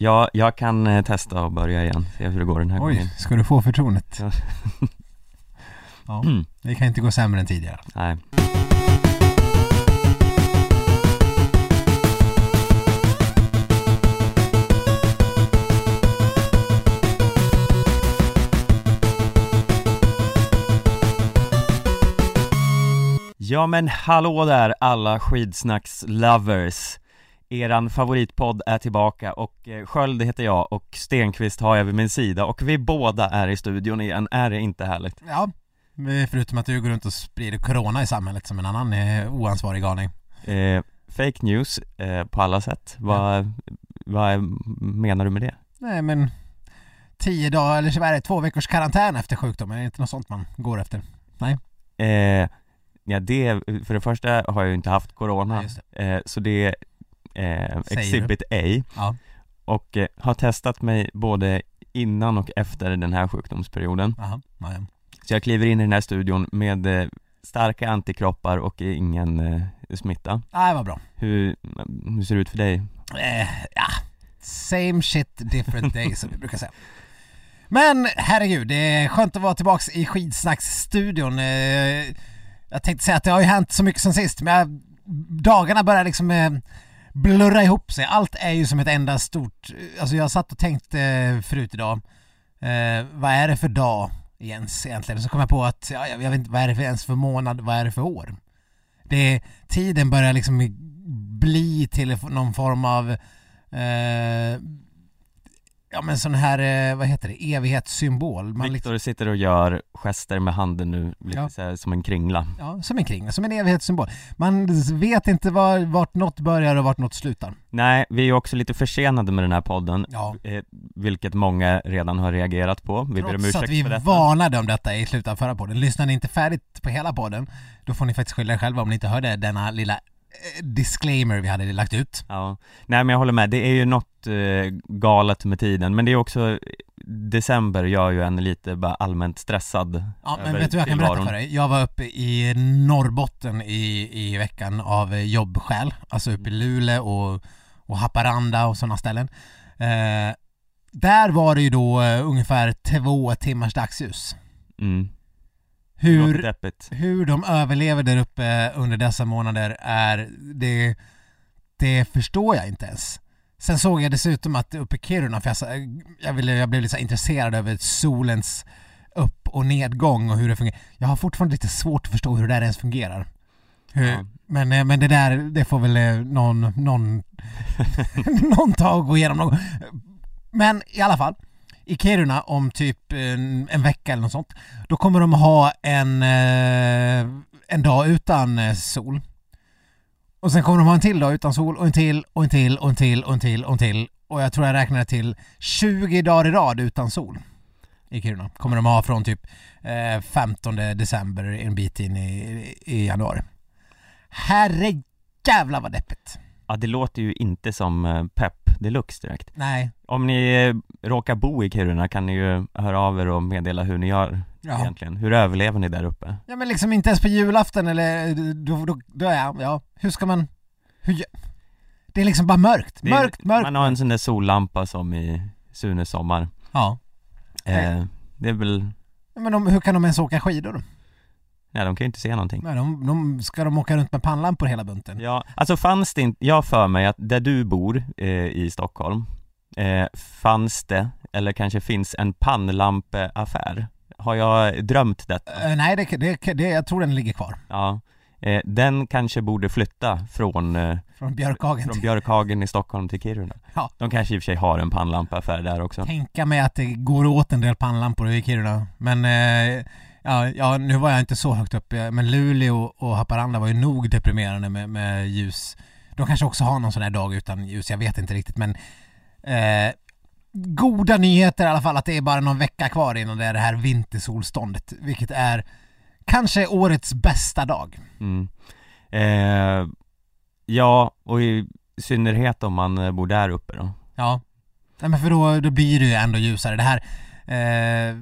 Ja, jag kan eh, testa och börja igen, se hur det går den här Oj, gången ska du få förtroendet? Ja. Ja, det kan inte gå sämre än tidigare. Nej Ja men hallå där alla skidsnacks-lovers Eran favoritpodd är tillbaka och eh, Sköld heter jag och Stenqvist har jag vid min sida och vi båda är i studion igen, är det inte härligt? Ja, förutom att du går runt och sprider corona i samhället som en annan eh, oansvarig galning. Eh, fake news eh, på alla sätt, vad, vad menar du med det? Nej men tio dagar, eller så är det, två veckors karantän efter sjukdomen, är det inte något sånt man går efter? Nej. Eh, ja det, för det första har jag ju inte haft corona, Ja, just eh, så det eh, Exhibit A Ja. och eh, har testat mig både innan och efter den här sjukdomsperioden Jaha, ja, ja. Så jag kliver in i den här studion med eh, starka antikroppar och ingen eh, smitta Nej, vad bra. hur, hur ser det ut för dig? Eh, ja, same shit different day som vi brukar säga. Men herregud, det är skönt att vara tillbaks i Skidsnacksstudion. Eh, jag tänkte säga att det har ju hänt så mycket sen sist, men jag, dagarna börjar liksom eh, blurra ihop sig. Allt är ju som ett enda stort... Alltså jag satt och tänkte eh, förut idag, eh, vad är det för dag Jens egentligen? Så kom jag på att, ja, jag vet inte, vad är det för, ens för månad, vad är det för år? Det, tiden börjar liksom bli till någon form av eh, ja men sån här, eh, vad heter det, evighetssymbol. Man liksom, Viktor sitter och gör gester med handen nu, lite Ja. så här, som en kringla ja, som en kringla, som en evighetssymbol. Man vet inte var, vart något börjar och vart något slutar. Nej, vi är ju också lite försenade med den här podden Ja. eh, Vilket många redan har reagerat på, vi ber om Trots ursäkt att vi för detta varnade om detta i slutet av förra podden. Lyssnar ni inte färdigt på hela podden, då får ni faktiskt skylla er själva om ni inte hörde denna lilla disclaimer vi hade lagt ut. Ja, nej men jag håller med, det är ju något eh, galet med tiden, men det är också December gör ju en lite bara allmänt stressad Ja, men vet du vad jag kan berätta för dig? Jag var uppe i Norrbotten i, i veckan av eh, jobbskäl, alltså uppe i Luleå och, och Haparanda och sådana ställen. Eh, där var det ju då eh, ungefär två timmars dagsljus. Mm, Hur, hur de överlever där uppe under dessa månader är, det, det förstår jag inte ens. Sen såg jag dessutom att uppe i Kiruna, för jag, jag, ville, jag blev lite intresserad över solens upp och nedgång och hur det fungerar. Jag har fortfarande lite svårt att förstå hur det där ens fungerar. Hur, Ja. men, eh, men det där, det får väl eh, någon, någon, någon ta och gå igenom någon. Men i alla fall, i Kiruna om typ en, en vecka eller något sånt, då kommer de ha en, eh, en dag utan eh, sol. Och sen kommer de ha en till dag utan sol och en till och en till och en till och en till och en till. Och jag tror jag räknade till 20 dagar i rad utan sol i Kiruna. Kommer de ha från typ eh, 15 december en bit in i, i januari. Herre jävlar vad deppigt. Ja det låter ju inte som eh, pepp deluxe direkt Nej. Om ni eh, råkar bo i Kiruna kan ni ju höra av er och meddela hur ni gör Ja. egentligen, hur överlever ni där uppe? Ja men liksom inte ens på julafton eller då, då, då är jag, ja, hur ska man, hur Det är liksom bara mörkt, Det mörkt, mörkt. Man har en sån där sollampa som i Sunes sommar Ja. eh, Det är väl, Men de, hur kan de ens åka skidor ja de kan ju inte se någonting Nej, de, de, ska de åka runt med pannlampor hela bunten? Ja, alltså fanns det inte, jag för mig att där du bor eh, i Stockholm eh, Fanns det, eller kanske finns en pannlampeaffär? Har jag drömt detta? Eh, nej, det, det, det, jag tror den ligger kvar. Ja, eh, den kanske borde flytta från, eh, Från Björkhagen. från Björkhagen i Stockholm till Kiruna Ja. De kanske i och för sig har en pannlampeaffär där också Tänka mig att det går åt en del pannlampor i Kiruna. Men eh, ja, ja, nu var jag inte så högt upp. eh, Men Luleå och Haparanda var ju nog deprimerande med, med ljus. De kanske också har någon sån här dag utan ljus, jag vet inte riktigt men eh, Goda nyheter i alla fall att det är bara någon vecka kvar innan det är det här vintersolståndet, vilket är kanske årets bästa dag. mm. eh, Ja, och i synnerhet om man eh, bor där uppe då Ja. Nej men för då, då blir det ju ändå ljusare. Det här, eh,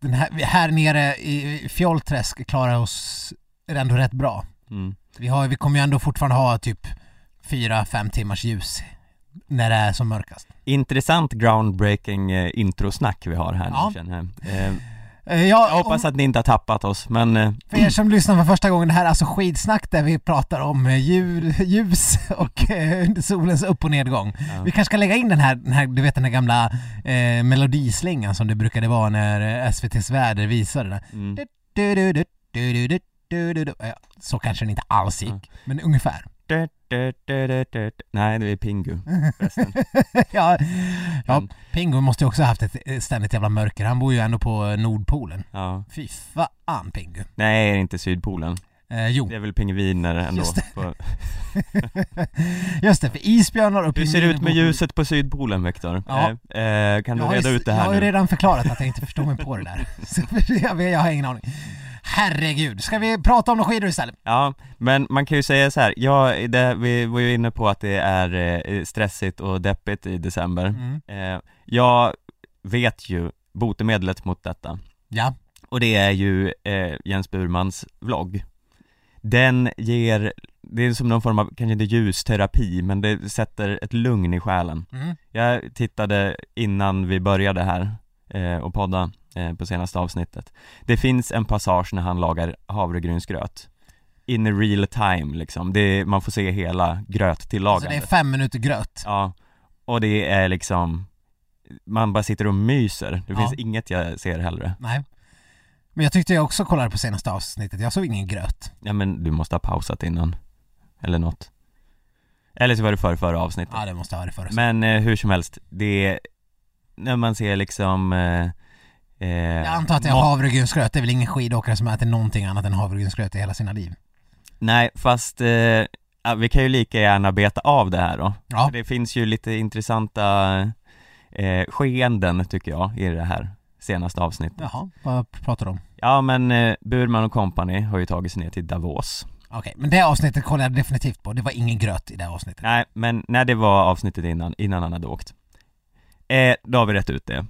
den här, här nere i Fjollträsk klarar oss ändå rätt bra. mm. Vi, har, vi kommer ju ändå fortfarande ha typ 4-5 timmars ljus när det är som mörkast. Intressant groundbreaking eh, introsnack vi har här Ja. nu Eh, jag, jag hoppas om, att ni inte har tappat oss, men... Eh, för er som lyssnar för första gången, det här är alltså skidsnack där vi pratar om eh, djur, ljus och solens upp och nedgång. Ja. Vi kanske ska lägga in den här, den här du vet den här gamla eh, melodislingan som det brukade vara när SVTs väder visade det. Mm. Du, du, du, så kanske den inte alls gick, ja. men ungefär. Du, du, du, du, du. Nej, det är Pingu förresten. ja, ja, Pingu måste ju också ha haft ett ständigt jävla mörker. Han bor ju ändå på Nordpolen. Ja. Fy fan Pingu. Nej, det är inte Sydpolen. Eh, jo, Det är väl pingviner ändå. Just det. På... just det, för isbjörnar och Hur ser det pingviner ut med ljuset på Sydpolen, Viktor? Ja. Eh, eh, kan du Jag reda ut det Jag här har ju redan förklarat att jag inte förstår mig på det där. Så jag, jag har ingen aning. Herregud, ska vi prata om några skidor istället? Ja, men man kan ju säga så här, ja, det, vi var ju inne på att det är eh, stressigt och deppigt i december. Mm. Eh, jag vet ju botemedlet mot detta. Ja, Och det är ju eh, Jens Burmans vlogg Den ger, det är som någon form av, kanske inte ljusterapi, men det sätter ett lugn i själen mm. Jag tittade innan vi började här eh, och podda eh, på senaste avsnittet. Det finns en passage när han lagar havregrynsgröt. In real time liksom, det, man får se hela alltså gröttillagandet det är fem minuter gröt. Ja, och det är liksom Man bara sitter och myser, det Ja. finns inget jag ser hellre. Nej. Men jag tyckte jag också kollade på senaste avsnittet, jag såg ingen gröt. Ja men du måste ha pausat innan. Eller något. Eller så var det för förra avsnittet. Ja det måste ha varit förra. Men eh, hur som helst, det är När man ser liksom eh, eh, jag antar att det är havregrynsgröt, det är väl ingen skidåkare som äter någonting annat än havregrynsgröt i hela sina liv. Nej fast eh, vi kan ju lika gärna beta av det här då. Ja, För Det finns ju lite intressanta eh, skeenden tycker jag i det här senaste avsnittet. Jaha, vad pratar du om? Ja men eh, Burman och company har ju tagit sig ner till Davos. Okej, men det avsnittet kollade jag definitivt på, det var ingen gröt i det avsnittet. Nej, men när det var avsnittet innan, innan han hade åkt. Eh, Då har vi rätt ut det.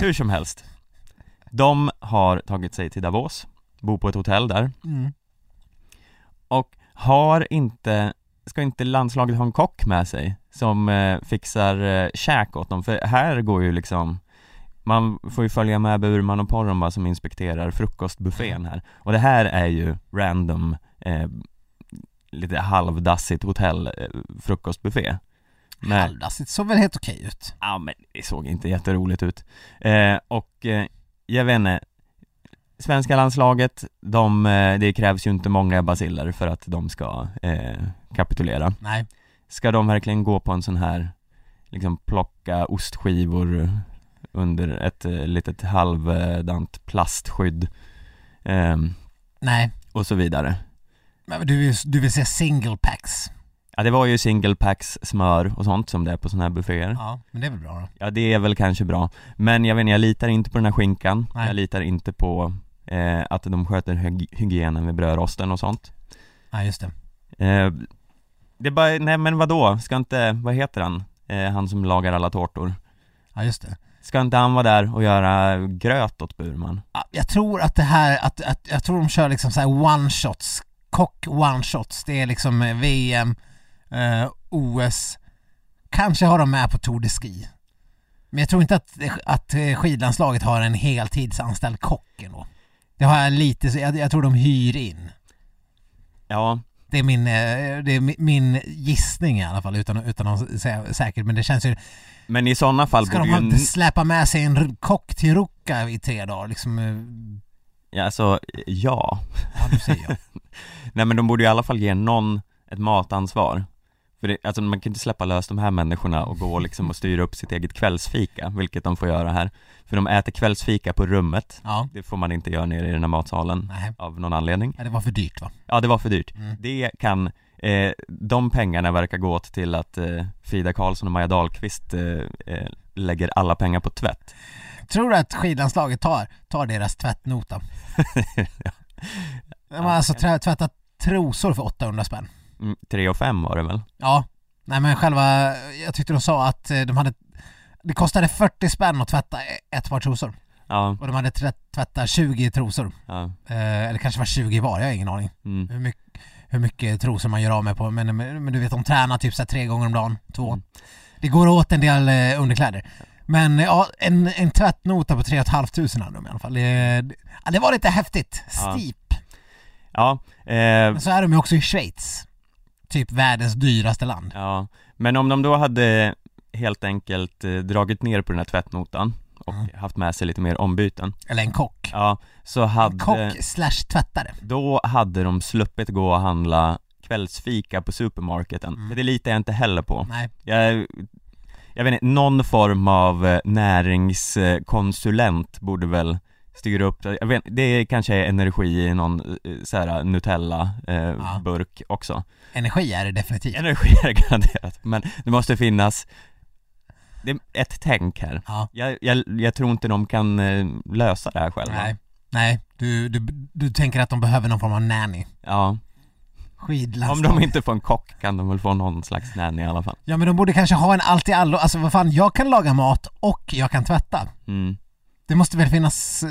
Hur som helst De har tagit sig till Davos, bor på ett hotell där Mm. och har inte, ska inte landslaget ha en kock med sig som eh, fixar eh, käk åt dem? För här går ju liksom man får ju följa med Burman och Porromba som inspekterar frukostbuffén här och det här är ju random eh, lite halvdassigt hotell eh, frukostbuffé Halvdassigt såg väl helt okej ut. ja men det såg inte jätteroligt ut eh, och eh, jag vet inte Svenska landslaget, de, eh, det krävs ju inte många basiller för att de ska eh, kapitulera Nej. Ska de verkligen gå på en sån här, liksom plocka ostskivor under ett eh, litet halvdant plastskydd eh, Nej. och så vidare Men du vill, du vill se single packs? Ja det var ju single packs smör och sånt som det är på såna här bufféer Ja, men det är väl bra då? Ja det är väl kanske bra Men jag vet inte, jag litar inte på den här skinkan Nej. Jag litar inte på eh, att de sköter hyg- hygienen med brödrosten och sånt Ja, just det. eh, Det är bara, nej men vadå? Ska inte, vad heter han? Eh, han som lagar alla tårtor Ja, just det. Ska inte han vara där och göra gröt åt Burman? Ja, Jag tror att det här, att, att jag tror de kör liksom så här one shots, kock one shots, det är liksom eh, VM, eh, OS, kanske har de med på Tour de Ski. Men jag tror inte att, att eh, skidlandslaget har en heltidsanställd kock ändå. Det har jag lite, så jag, jag tror de hyr in. Ja, Det är min, eh, det är mi- min gissning i alla fall utan, utan att säga säkert men det känns ju men i sådana fall Ska de ju inte släppa med sig en kock till Ruka i tre dagar liksom? eh, ja, alltså, ja Ja, du säger jag. Nej men de borde ju i alla fall ge någon ett matansvar För det, alltså man kan inte släppa lös de här människorna och gå liksom och styra upp sitt eget kvällsfika, vilket de får göra här För de äter kvällsfika på rummet, Ja, det får man inte göra nere i den här matsalen nej. av någon anledning Ja, det var för dyrt va? Ja det var för dyrt Mm. Det kan, eh, de pengarna verkar gå åt till att eh, Frida Karlsson och Maja Dahlqvist eh, eh, lägger alla pengar på tvätt Tror du att skidlandslaget tar, tar deras tvättnota? De har alltså tvättat trosor för 800 spänn. Mm, 3 och 5 var det väl? Ja, nej men själva, jag tyckte de sa att eh, de hade, det kostade 40 spänn att tvätta ett par trosor. Ja, Och de hade tvättat 20 trosor. ja, Eh, eller kanske var 20 var, jag har ingen aning. mm. Hur mycket, hur mycket trosor man gör av med på, men, men, du vet de tränar typ så tre gånger om dagen, två. Mm. Det går åt en del eh, underkläder. Men ja, en, en tvättnota på 3 500 hade de i alla fall. Det, ja, det var lite häftigt. Ja. Steep. Ja, eh, Men så är de ju också i Schweiz. Typ världens dyraste land. ja, men om de då hade helt enkelt eh, dragit ner på den här tvättnotan och Mm. haft med sig lite mer ombyten Eller en kock. Ja, så En hade, kock slash tvättare. då hade de sluppit gå och handla kvällsfika på supermarketen, Mm. för det litar jag inte heller på Nej. Jag, jag vet inte, någon form av eh, näringskonsulent borde väl styra upp, jag vet, det kanske är energi i någon eh, så här Nutella eh, också Energi är det definitivt. Energi är garanterat, men det måste finnas det är ett tänk här Ja. jag, jag, jag tror inte de kan eh, lösa det här själva Nej. Nej, du, du, du tänker att de behöver någon form av nanny. Ja, Skidlandslag. om de inte får en kock kan de väl få någon slags nanny i alla fall Ja men de borde kanske ha en allt i allo, alltså vad fan, jag kan laga mat och jag kan tvätta. mm. Det måste väl finnas eh,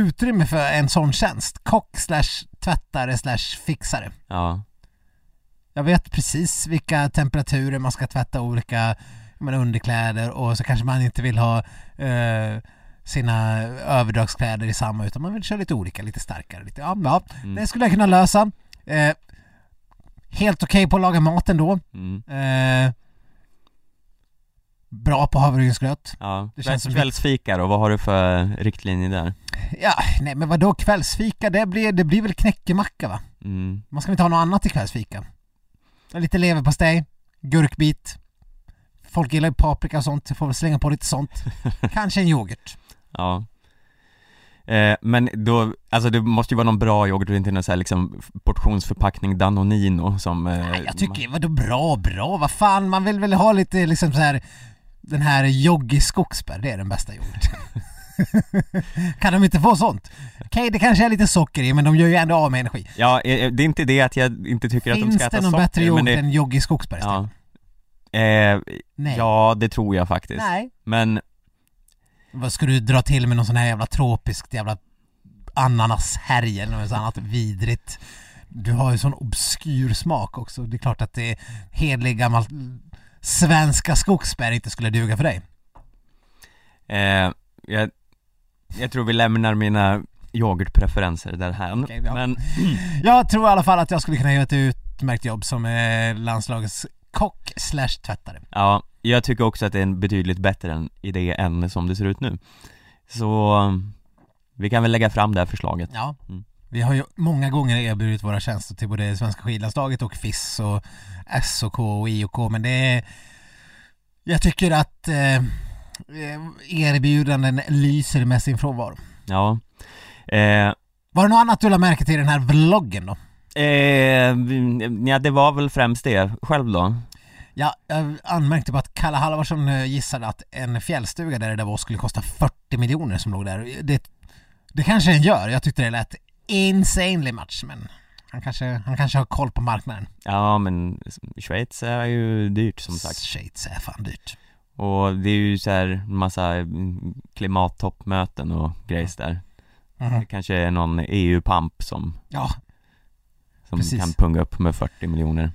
utrymme för en sån tjänst? Kock slash tvättare slash fixare. Ja, Jag vet precis vilka temperaturer man ska tvätta olika men, underkläder och så kanske man inte vill ha eh, sina överdragskläder i samma utan man vill köra lite olika, lite starkare. Lite, ja, ja, mm. det skulle jag kunna lösa. Eh, helt okej på att laga mat ändå. Mm. Eh, bra på havregrynsgröt. Ja, Det känns kvällsfika då, vad har du för riktlinjer där? Ja, nej men vadå kvällsfika? Det blir, det blir väl knäckemacka va? Mm. Man ska väl inte ha något annat till kvällsfika? Lite leverpastej, gurkbit. Folk gillar ju paprika och sånt, jag får väl slänga på lite sånt. Kanske en yoghurt. Ja eh, Men då, alltså det måste ju vara någon bra yoghurt och inte någon så här liksom portionsförpackning Danonino som eh, Nej, jag tycker, vadå bra, bra? Vad fan, man vill väl ha lite liksom så här den här Joggi skogsbär, det är den bästa yoghurten. kan de inte få sånt? Okej, det kanske är lite socker i, men de gör ju ändå av med energi. Ja, eh, det är inte det att jag inte tycker att de Finns ska äta det någon socker bättre yoghurt det, än Joggi skogsbär ja. Eh, ja, det tror jag faktiskt Nej. Men, Vad ska du dra till med någon sån här jävla tropiskt jävla ananashärj eller något annat vidrigt? Du har ju sån obskyr smak också. Det är klart att det är hedlig gammal svenska skogsbär inte skulle duga för dig. eh, jag, jag tror vi lämnar mina yoghurtpreferenser därhän Okej, ja. Men, Jag tror i alla fall att jag skulle kunna göra ett utmärkt jobb som eh, landslagets kock slash tvättare. ja, jag tycker också att det är en betydligt bättre idé än som det ser ut nu Så, vi kan väl lägga fram det här förslaget Ja. Mm. Vi har ju många gånger erbjudit våra tjänster till både svenska skidlandslaget och FIS och SOK och IOK men det är Jag tycker att eh, erbjudanden lyser med sin frånvaro. Ja eh, Var det något annat du lade märke till i den här vloggen då? Eh, ja det var väl främst det, själv då? Ja, jag anmärkte på att Kalle Halvarsson eh, gissade att en fjällstuga där det där var skulle kosta 40 miljoner som låg där. Det, det kanske den gör, jag tyckte det lät insanely much men han kanske, han kanske har koll på marknaden. Ja men Schweiz är ju dyrt som sagt Schweiz är fan dyrt. Och det är ju så här massa mm, klimattoppmöten och grejs där Mhm. Det kanske är någon EU-pamp som, Ja, som Precis. kan punga upp med 40 miljoner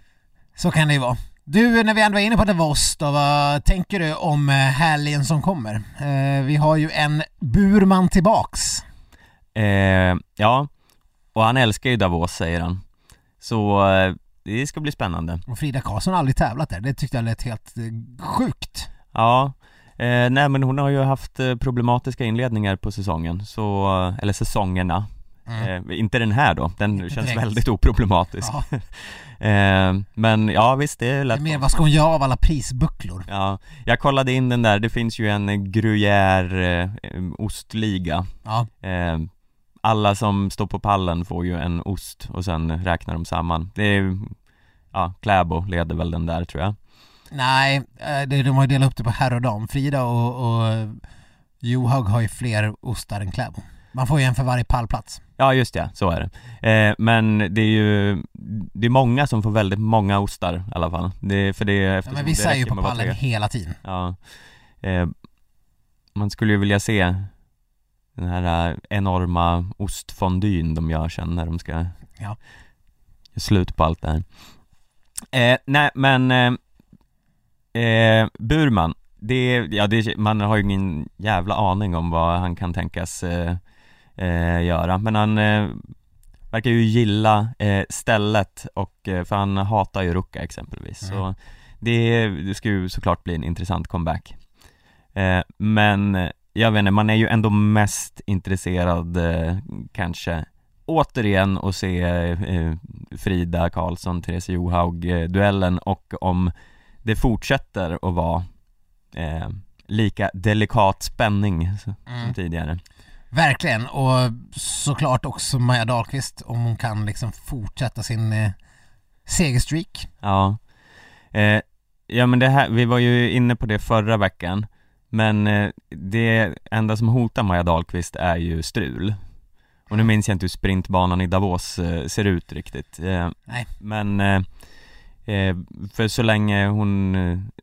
så kan det ju vara. Du, när vi ändå är inne på Davos då, vad tänker du om eh, helgen som kommer? Eh, vi har ju en Burman tillbaks. eh, Ja, och han älskar ju Davos säger han. Så eh, det ska bli spännande. Och Frida Karlsson har aldrig tävlat där, det tyckte jag lät helt eh, sjukt. Ja, eh, nej men hon har ju haft eh, problematiska inledningar på säsongen, så, eller säsongerna. Mm. eh, Inte den här då, den Inte känns direkt. väldigt oproblematisk. Ja, eh, Men ja visst, det det lät mer bra. vad ska hon göra av alla prisbucklor? Ja, jag kollade in den där, det finns ju en gruyère eh, ostliga. Ja, Alla som står på pallen får ju en ost och sen räknar de samman Det är Ja, Kläbo leder väl den där tror jag nej, eh, det, de har ju delat upp det på herr och dam. Frida och, och Johaug har ju fler ostar än Kläbo. Man får ju en för varje pallplats. Ja just det, så är det. Eh, men det är ju, det är många som får väldigt många ostar i alla fall. Det, för det, Ja, eftersom men vissa är ju på pallen hela tiden. Ja. Eh, man skulle ju vilja se den här eh, enorma ostfondyn de gör sen när de ska Ja. göra slut på allt det här. Eh, nej men eh, Eh, Burman, det, ja, det, man har ju ingen jävla aning om vad han kan tänkas eh, göra men han verkar ju gilla stället och, för han hatar ju Ruka exempelvis Mm. så det, det ska ju såklart bli en intressant comeback Men jag vet inte, man är ju ändå mest intresserad eh, kanske återigen att se eh, Frida Karlsson, Therese Johaug eh, och om det fortsätter att vara eh, lika delikat spänning som Mm. tidigare Verkligen, och såklart också Maja Dahlqvist om hon kan liksom fortsätta sin eh, segerstreak. Ja eh, Ja men det här, vi var ju inne på det förra veckan Men eh, det enda som hotar Maja Dahlqvist är ju strul. Och nu minns jag inte hur sprintbanan i Davos eh, ser ut riktigt. Eh, Nej. Men för så länge hon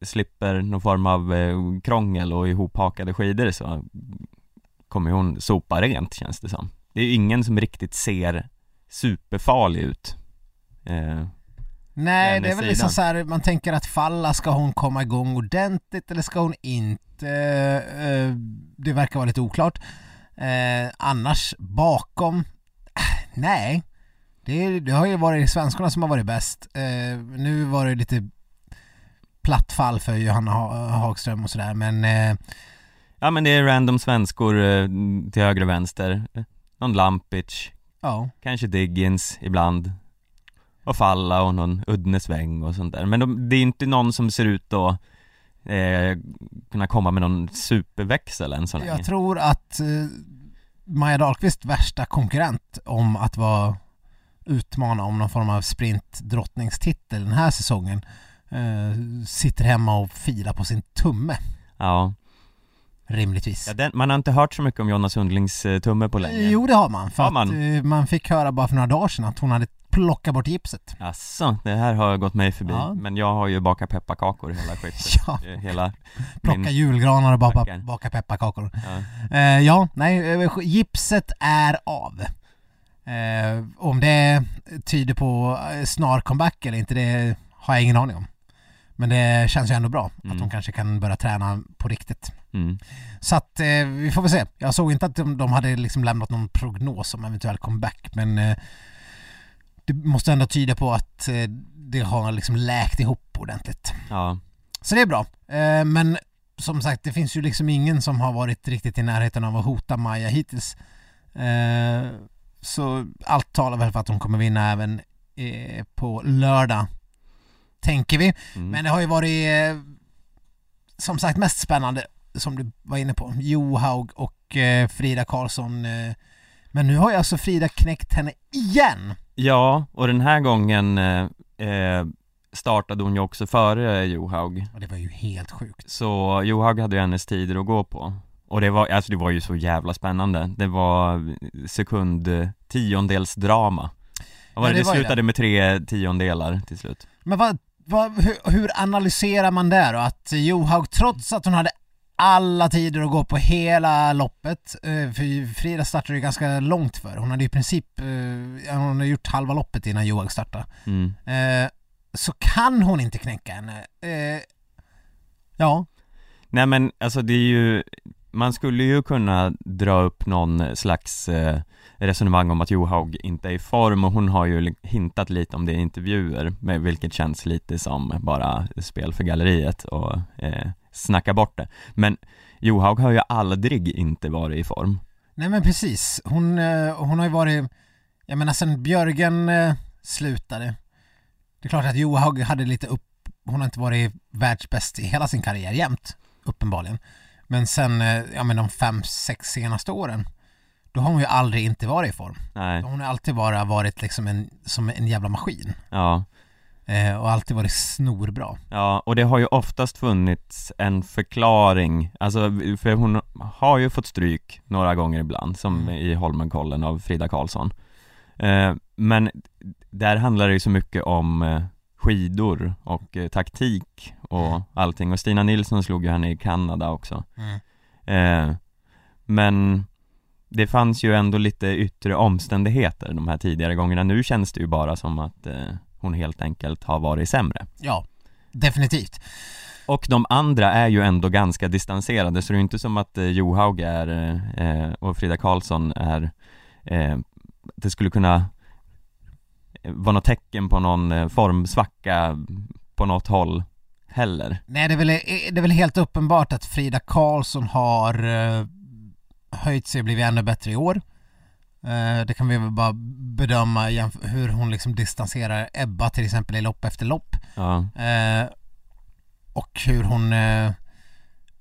slipper någon form av krångel och ihophakade skidor så kommer hon sopa rent känns det som. Det är ingen som riktigt ser superfarlig ut Nej, det är väl sidan. liksom så här, man tänker att falla, ska hon komma igång ordentligt eller ska hon inte? Eh, Det verkar vara lite oklart. Eh, Annars bakom, äh, nej. Det, är- det har ju varit svenskarna som har varit bäst. Eh, Nu var det lite platt fall för Johanna Ha- Hagström och sådär men eh, Ja men det är random svenskor eh, till höger och vänster Någon Lampic, ja. kanske Diggins ibland Och Falla och någon Udne sväng och sånt där. Men de, det är inte någon som ser ut att eh, kunna komma med någon superväxel än så länge. Jag tror att eh, Maja Dahlqvist värsta konkurrent om att vara utmana om någon form av sprintdrottningstitel den här säsongen eh, sitter hemma och filar på sin tumme. Ja, rimligtvis. ja den, man har inte hört så mycket om Jonna Sundlings eh, tumme på länge. Jo det har man, för Har att man? eh, man fick höra bara för några dagar sedan att hon hade plockat bort gipset. Asså, det här har gått mig förbi Ja. Men jag har ju bakat pepparkakor hela skiftet Ja, Eh, Hela plocka min, julgranar och baka, baka pepparkakor. ja. Eh, ja, nej, eh, gipset är av. Eh, om det tyder på eh, snar comeback eller inte, det har jag ingen aning om. Men det känns ju ändå bra Mm. att de kanske kan börja träna på riktigt. Mm. Så att eh, vi får väl se. Jag såg inte att de, de hade liksom lämnat någon prognos om eventuell comeback men eh, det måste ändå tyda på att eh, det har liksom läkt ihop ordentligt. ja, Så det är bra. Eh, men som sagt, det finns ju liksom ingen som har varit riktigt i närheten av att hota Maja hittills. Eh, så allt talar väl för att hon kommer vinna även på lördag. Tänker vi. mm. Men det har ju varit som sagt mest spännande som du var inne på. Johaug och Frida Karlsson. Men nu har ju alltså Frida knäckt henne igen. Ja, och den här gången eh, eh, startade hon ju också före Johaug. Och det var ju helt sjukt. Så Johaug hade ju hennes tider att gå på. Och det var, alltså det var ju så jävla spännande. Det var sekund tiondels drama Vad var Ja, det, det det var slutade med tre tiondelar till slut. Men vad, vad, hur, hur analyserar man det då? Att Johaug trots att hon hade alla tider att gå på hela loppet, eh, för Frida startade ju ganska långt för. Hon hade i princip, eh, hon hade gjort halva loppet innan Johaug startade. mm. Eh, Så kan hon inte knäcka henne. Ja, Nej men alltså det är ju Man skulle ju kunna dra upp någon slags resonemang om att Johaug inte är i form och hon har ju hintat lite om det i intervjuer vilket känns lite som bara spel för galleriet och snacka bort det Men Johaug har ju aldrig inte varit i form nej men precis. Hon, eh, hon har ju varit, jag menar sen Björgen eh, slutade. Det är klart att Johaug hade lite upp, hon har inte varit världsbäst i hela sin karriär jämt, uppenbarligen. Men sen, eh, ja men de fem, sex senaste åren, då har hon ju aldrig inte varit i form. Nej, Hon har alltid bara varit liksom en, som en jävla maskin. ja Eh, och alltid varit snorbra. Ja, och det har ju oftast funnits en förklaring, alltså för hon har ju fått stryk några gånger ibland, som Mm. i Holmenkollen av Frida Karlsson eh, Men där handlar det ju så mycket om eh, skidor och eh, taktik och Mm. allting, och Stina Nilsson slog ju henne i Kanada också Mm. eh, Men det fanns ju ändå lite yttre omständigheter de här tidigare gångerna, nu känns det ju bara som att eh, hon helt enkelt har varit sämre Ja, definitivt. och de andra är ju ändå ganska distanserade så det är inte som att eh, Johaug är, eh, och Frida Karlsson är, eh, det skulle kunna vara något tecken på någon eh, formsvacka på något håll heller. Nej, det är väl, det är väl helt uppenbart att Frida Karlsson har höjt sig och blivit ännu bättre i år. Uh, det kan vi väl bara bedöma hur hon liksom distanserar Ebba till exempel i lopp efter lopp. Ja. Uh, och hur hon,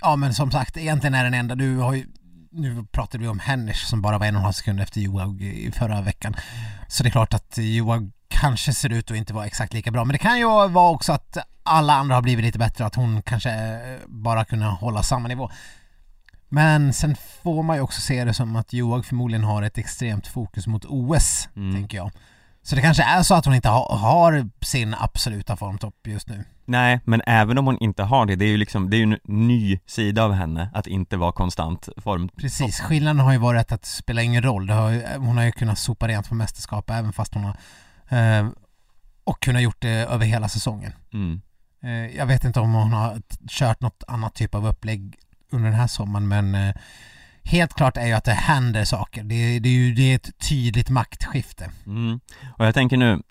ja men som sagt egentligen är den enda, du har ju nu pratade vi om Hennish som bara var en och en halv sekund efter Johaug i förra veckan. Så det är klart att Johaug kanske ser ut att inte vara exakt lika bra. Men det kan ju vara också att alla andra har blivit lite bättre, att hon kanske bara kunna hålla samma nivå. Men sen får man ju också se det som att Johaug förmodligen har ett extremt fokus mot OS, mm. tänker jag. Så det kanske är så att hon inte ha, har sin absoluta formtopp just nu. Nej, men även om hon inte har det, det är ju liksom, det är ju en ny sida av henne att inte vara konstant form Precis, skillnaden har ju varit att det spelar ingen roll, har, hon har ju kunnat sopa rent på mästerskap även fast hon har eh, och kunnat gjort det över hela säsongen. Mm. Eh, jag vet inte om hon har kört något annat typ av upplägg under den här sommaren men eh, helt klart är ju att det händer saker. Det, det är ju det är ett tydligt maktskifte. Mm. Och jag tänker nu,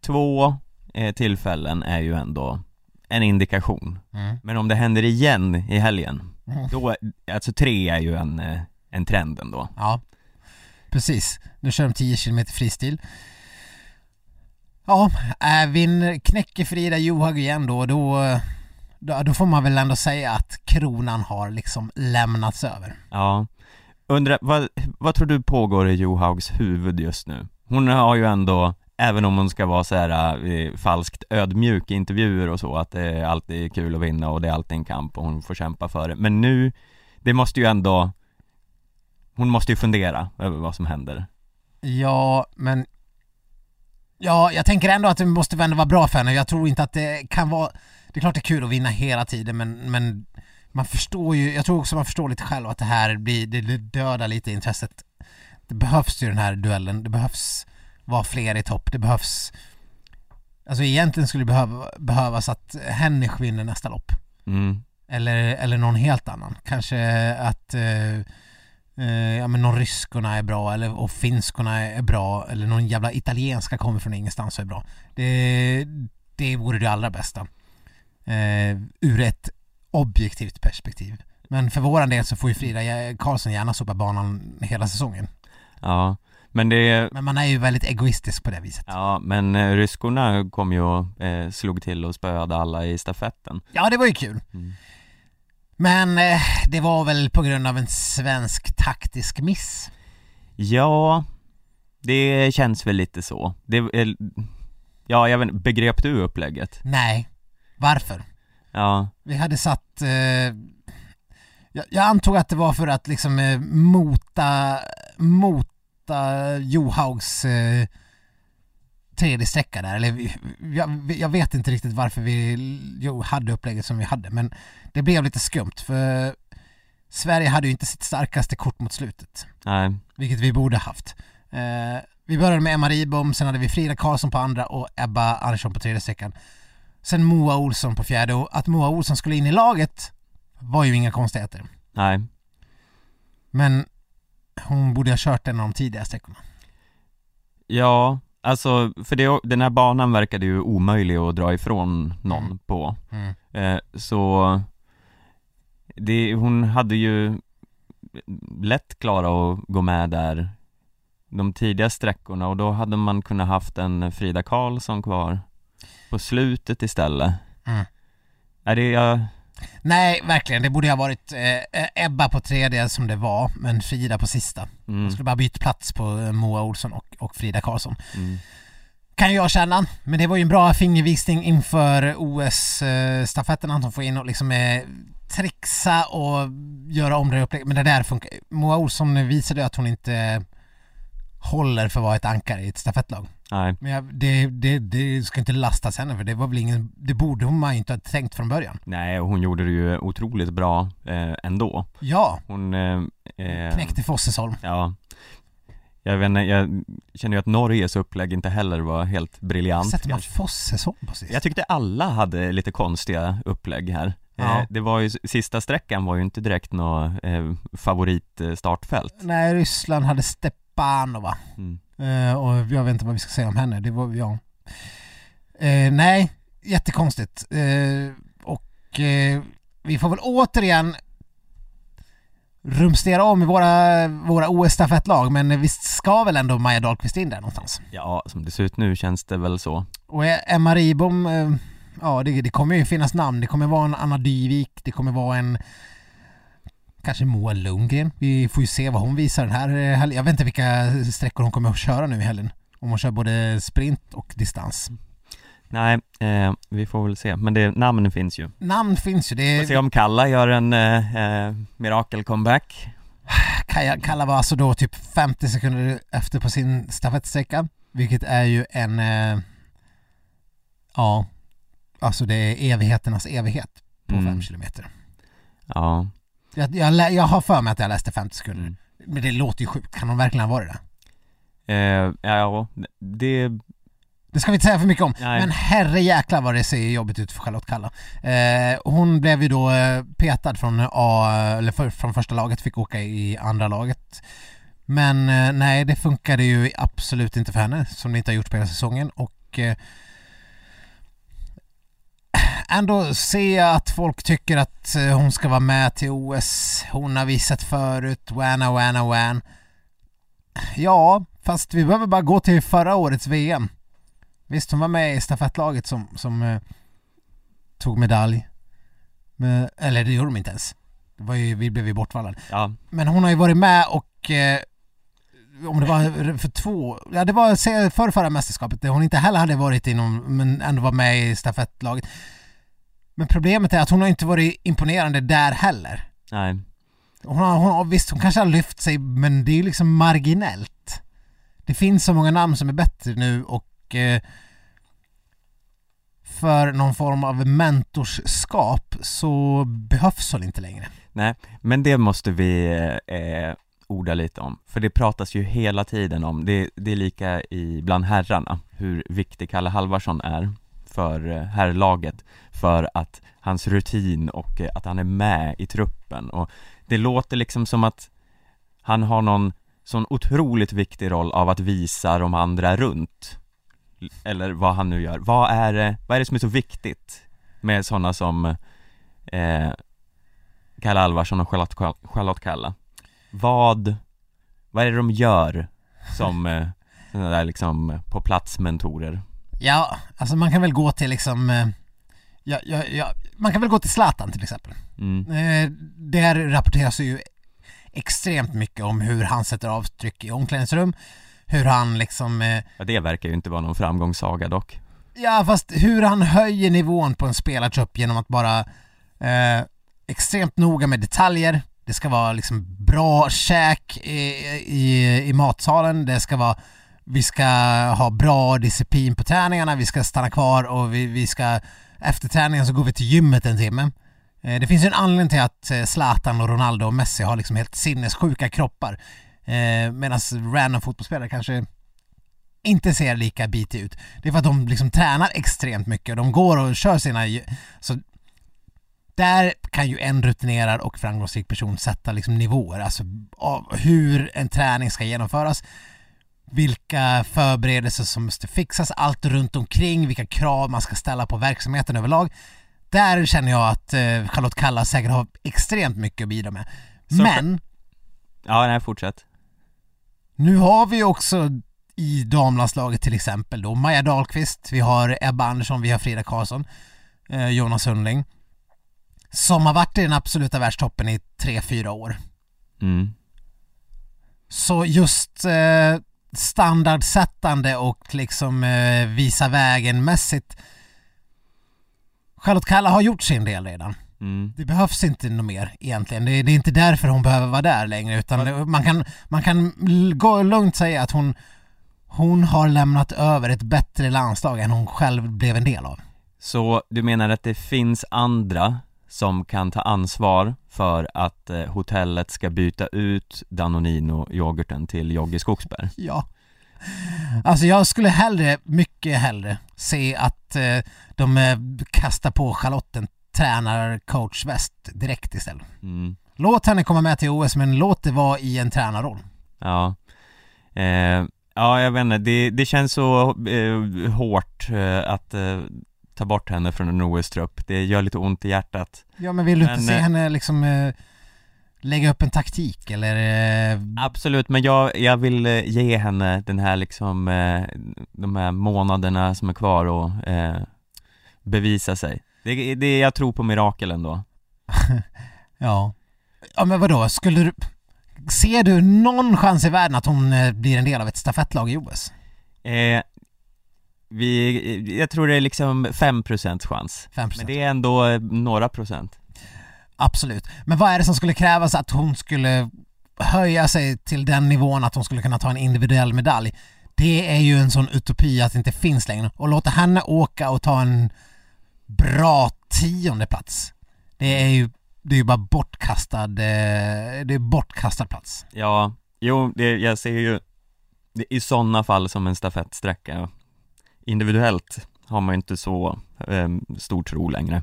två eh, tillfällen är ju ändå en indikation. Mm. Men om det händer igen i helgen, mm. då, alltså tre är ju en, eh, en trend ändå. Ja, precis. Nu kör de 10 km fristil. Ja, Ävin knäcker Frida Johaug igen då, då, då, då får man väl ändå säga att kronan har liksom lämnats över. Ja, undrar, vad, vad tror du pågår i Johaugs huvud just nu? Hon har ju ändå Även om hon ska vara så här eh, falskt ödmjuk i intervjuer och så, att det är alltid kul att vinna och det är alltid en kamp och hon får kämpa för det. Men nu, det måste ju ändå, hon måste ju fundera över vad som händer. Ja, men Ja, jag tänker ändå att det måste ändå vara bra för henne. Jag tror inte att det kan vara... Det är klart det är kul att vinna hela tiden men, men man förstår ju, jag tror också man förstår lite själv att det här blir, det dödar lite intresset. Det behövs ju den här duellen, det behövs vara fler i topp, det behövs Alltså egentligen skulle det behöva, behövas att Hennisch vinner nästa lopp. Mm. Eller, eller någon helt annan. Kanske att eh, eh, ja men någon ryskorna är bra eller och finskorna är bra eller någon jävla italienska kommer från ingenstans och är bra. Det, det vore det allra bästa. Eh, ur ett objektivt perspektiv. Men för våran del så får ju Frida Karlsson gärna sopa banan hela säsongen. Ja, men det... Men man är ju väldigt egoistisk på det viset. Ja, men eh, ryskorna kom ju och eh, slog till och spöade alla i stafetten. Ja, det var ju kul. Mm. Men eh, det var väl på grund av en svensk taktisk miss? Ja, det känns väl lite så. Det, är, ja, jag vet begrep du upplägget? Nej. Varför? Ja. Vi hade satt... Eh, jag, jag, antog att det var för att liksom eh, mota, mota Johaugs eh, tredje sträcka där, eller jag, jag, vet inte riktigt varför vi jo, hade upplägget som vi hade, men det blev lite skumt för Sverige hade ju inte sitt starkaste kort mot slutet. Nej. Vilket vi borde haft. Eh, vi började med Emma Ribom, sen hade vi Frida Karlsson på andra och Ebba Andersson på tredje sträckan. Sen Moa Olsson på fjärde och att Moa Olsson skulle in i laget var ju inga konstigheter. Nej. Men hon borde ha kört en av de tidiga sträckorna. Ja, Alltså, för det, den här banan verkade ju omöjlig att dra ifrån någon mm. på mm. eh, Så det, hon hade ju lätt klarat att gå med där de tidiga sträckorna och då hade man kunnat haft en Frida Karlsson kvar på slutet istället mm. Är det, jag, Nej, verkligen. Det borde ha varit eh, Ebba på tredje som det var, men Frida på sista. mm. skulle bara byta plats på eh, Moa Olsson och, och Frida Karlsson. Mm. Kan jag känna, men det var ju en bra fingervisning inför OS-stafetterna att de får in och liksom eh, trixa och göra om det upplägg. Men det där funkar. Moa Olsson visade att hon inte håller för att vara ett ankare i ett stafettlag. Nej. Men jag, det, det, det ska inte lastas henne för det var väl ingen, det borde man ju inte ha tänkt från början. Nej, och hon gjorde det ju otroligt bra eh, ändå. Ja. Hon... Eh, eh, Knäckte Fossesholm. Ja. Jag vet inte, jag känner ju att Norges upplägg inte heller var helt briljant Sätter man. Fossesholm på sist? Jag tyckte alla hade lite konstiga upplägg här. Ja. Eh, det var ju, sista sträckan var ju inte direkt något eh, favoritstartfält. Nej, Ryssland hade Stepanova. Mm. Eh, och jag vet inte vad vi ska säga om henne. Det var, ja. Eh, nej, jättekonstigt. Eh, och eh, vi får väl återigen rumstera om i våra, våra OS-stafettlag men visst ska väl ändå Maja Dahlqvist in där någonstans? Ja, som det ser ut nu känns det väl så. Och Emma Ribom, eh, ja det, det kommer ju finnas namn. Det kommer vara en Anna Dyvik, det kommer vara en kanske Moa Lundgren. Vi får ju se vad hon visar den här eh, helgen. Jag vet inte vilka sträckor hon kommer att köra nu i helgen. Om hon kör både sprint och distans. Nej, eh, vi får väl se, men det, namnen finns ju. Namn finns ju. Det Får se om Kalla gör en eh, eh, mirakel-comeback. Kalla var alltså då typ 50 sekunder efter på sin stafettsträcka. Vilket är ju en... Eh, ja, alltså det är evigheternas evighet på Mm. 5 kilometer. Ja, Jag, jag, jag har för mig att jag läste 50 sekunder. Mm. Men det låter ju sjukt. Kan de verkligen ha varit det? eh, ja, det, Det ska vi inte säga för mycket om. Nej. Men herre jäklar vad det ser jobbigt ut för Charlotte Kalla. Eh, hon blev ju då eh, petad från A, eller för, från första laget, fick åka i andra laget. Men eh, nej, det funkade ju absolut inte för henne, som det inte har gjort på hela säsongen. Och eh, ändå jag att folk tycker att eh, hon ska vara med till OS. Hon har visat förut, wana wana wan. Ja, fast vi behöver bara gå till förra årets VM. Visst, hon var med i stafettlaget som, som eh, tog medalj. Men, eller det gjorde de inte ens. Det var ju, vi blev ju bortvallade. ja, Men hon har ju varit med och eh, om det var för två, ja det var se- för förra mästerskapet där hon inte heller hade varit inom, men ändå var med i stafettlaget. Men problemet är att hon har inte varit imponerande där heller. nej, Hon har, hon har, visst, hon kanske har lyft sig men det är ju liksom marginellt. Det finns så många namn som är bättre nu och eh, för någon form av mentorskap så behövs hon inte längre. nej, men det måste vi eh, orda lite om, för det pratas ju hela tiden om, det, det är lika i bland herrarna, hur viktig Kalle Halvarsson är för eh, herrlaget, för att hans rutin och eh, att han är med i truppen och det låter liksom som att han har någon sån otroligt viktig roll av att visa de andra runt eller vad han nu gör, vad är det, vad är det som är så viktigt med sådana som eh, Kalle Alvarsson och Charlotte, Charlotte Kalla? Vad, vad är det de gör som eh, sådana där liksom på plats mentorer? Ja, alltså man kan väl gå till liksom eh, ja, ja, ja, man kan väl gå till Zlatan till exempel. Mm, Eh, där rapporteras ju extremt mycket om hur han sätter avtryck i omklädningsrum, hur han liksom eh, ja, det verkar ju inte vara någon framgångssaga dock Ja, fast hur han höjer nivån på en spelartrupp genom att bara eh, extremt noga med detaljer. Det ska vara liksom bra käk i, i, i matsalen. Det ska vara, vi ska ha bra disciplin på träningarna. Vi ska stanna kvar och vi, vi ska, efter träningen så går vi till gymmet en timme. Eh, det finns ju en anledning till att eh, Zlatan och Ronaldo och Messi har liksom helt sinnessjuka kroppar. Eh, Medan random fotbollsspelare kanske inte ser lika bitig ut. Det är för att de liksom tränar extremt mycket och de går och kör sina... Så där kan ju en rutinerad och framgångsrik person sätta liksom nivåer, alltså av hur en träning ska genomföras, vilka förberedelser som måste fixas, allt runt omkring, vilka krav man ska ställa på verksamheten överlag. Där känner jag att eh, Charlotte Kalla säkert har extremt mycket att bidra med. Så- Men Ja, nej, fortsätt Nu har vi också i damlandslaget till exempel då Maja Dahlqvist, vi har Ebba Andersson, vi har Frida Karlsson, eh, Jonas Sundling som har varit i den absoluta världstoppen i tre fyra år. mm. Så just eh, standardsättande och liksom eh, visa vägen mässigt Charlotte Kalla har gjort sin del redan. Mm. Det behövs inte något mer egentligen. Det är, det är inte därför hon behöver vara där längre utan det- man kan, man kan gå lugnt säga att hon, hon har lämnat över ett bättre landslag än hon själv blev en del av. Så du menar att det finns andra som kan ta ansvar för att eh, hotellet ska byta ut Danonino-yoghurten till Jogge Skogsberg? Ja. Alltså jag skulle hellre, mycket hellre, se att eh, de eh, kastar på Charlotte en tränar-coach-väst direkt istället. Mm. Låt henne komma med till OS men låt det vara i en tränarroll. Ja. Eh, ja, jag vet inte, det, det känns så eh, hårt eh, att eh, ta bort henne från en OS-trupp. Det gör lite ont i hjärtat. Ja men vill du Men, inte se eh, henne liksom eh, lägga upp en taktik eller... Eh, Absolut, men jag, jag vill eh, ge henne den här liksom, eh, de här månaderna som är kvar och eh, bevisa sig. Det, det, jag tror på mirakel ändå. ja. Ja men vadå, skulle du... Ser du någon chans i världen att hon blir en del av ett stafettlag i OS? Eh, vi, jag tror det är liksom 5% chans. 5%? Men det är ändå några procent. Absolut. Men vad är det som skulle krävas att hon skulle höja sig till den nivån att hon skulle kunna ta en individuell medalj? Det är ju en sån utopi att det inte finns längre. Och låta henne åka och ta en bra tionde plats. Det är ju, det är ju bara bortkastad, eh, det är bortkastad plats. Ja, jo, det, jag ser ju det, i sådana fall som en stafettsträcka. Individuellt har man ju inte så eh, stor tro längre.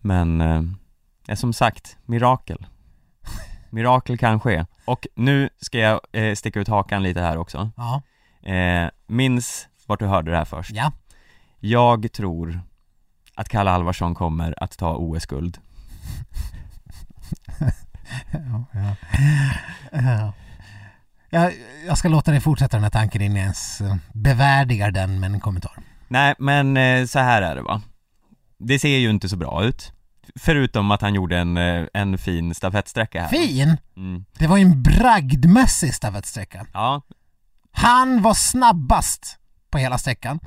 Men, eh, som sagt, mirakel. Mirakel kan ske. Och nu ska jag eh, sticka ut hakan lite här också. Ja. Eh, minns vart du hörde det här först. Ja. Jag tror att Kalle Alvarsson kommer att ta OS-guld. ja, ja. ja. Jag, jag ska låta dig fortsätta den här tanken innan jag ens eh, bevärdigar den med en kommentar. Nej, men eh, så här är det va. Det ser ju inte så bra ut. Förutom att han gjorde en, eh, en fin stafettsträcka här. Fin! Mm. Det var ju en bragdmässig stafettsträcka. Ja, Han var snabbast på hela sträckan.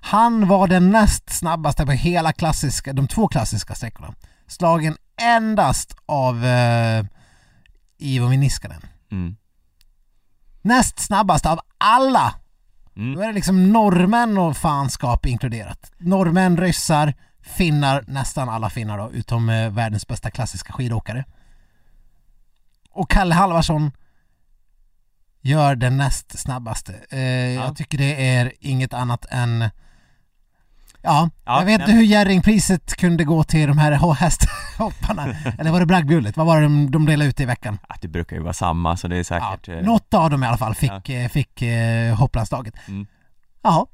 Han var den näst snabbaste på hela klassiska, de två klassiska sträckorna. Slagen endast av eh, Ivo Niskanen. mm. Näst snabbast av alla! Då Mm. är det liksom norrmän och fanskap inkluderat. Norrmän, ryssar, finnar, nästan alla finnar då, utom eh, världens bästa klassiska skidåkare. Och Kalle Halvarsson gör den näst snabbaste. Eh, Jag tycker det är inget annat än Ja, Ja, jag vet inte hur Jerringpriset kunde gå till de här hästhopparna. Eller var det bragdguldet? Vad var det de, de delade ut i veckan? Ja, det brukar ju vara samma så det är Ja, säkert eh, något av dem i alla fall fick, eh, fick eh, hopplandslaget. Mm. Jaha.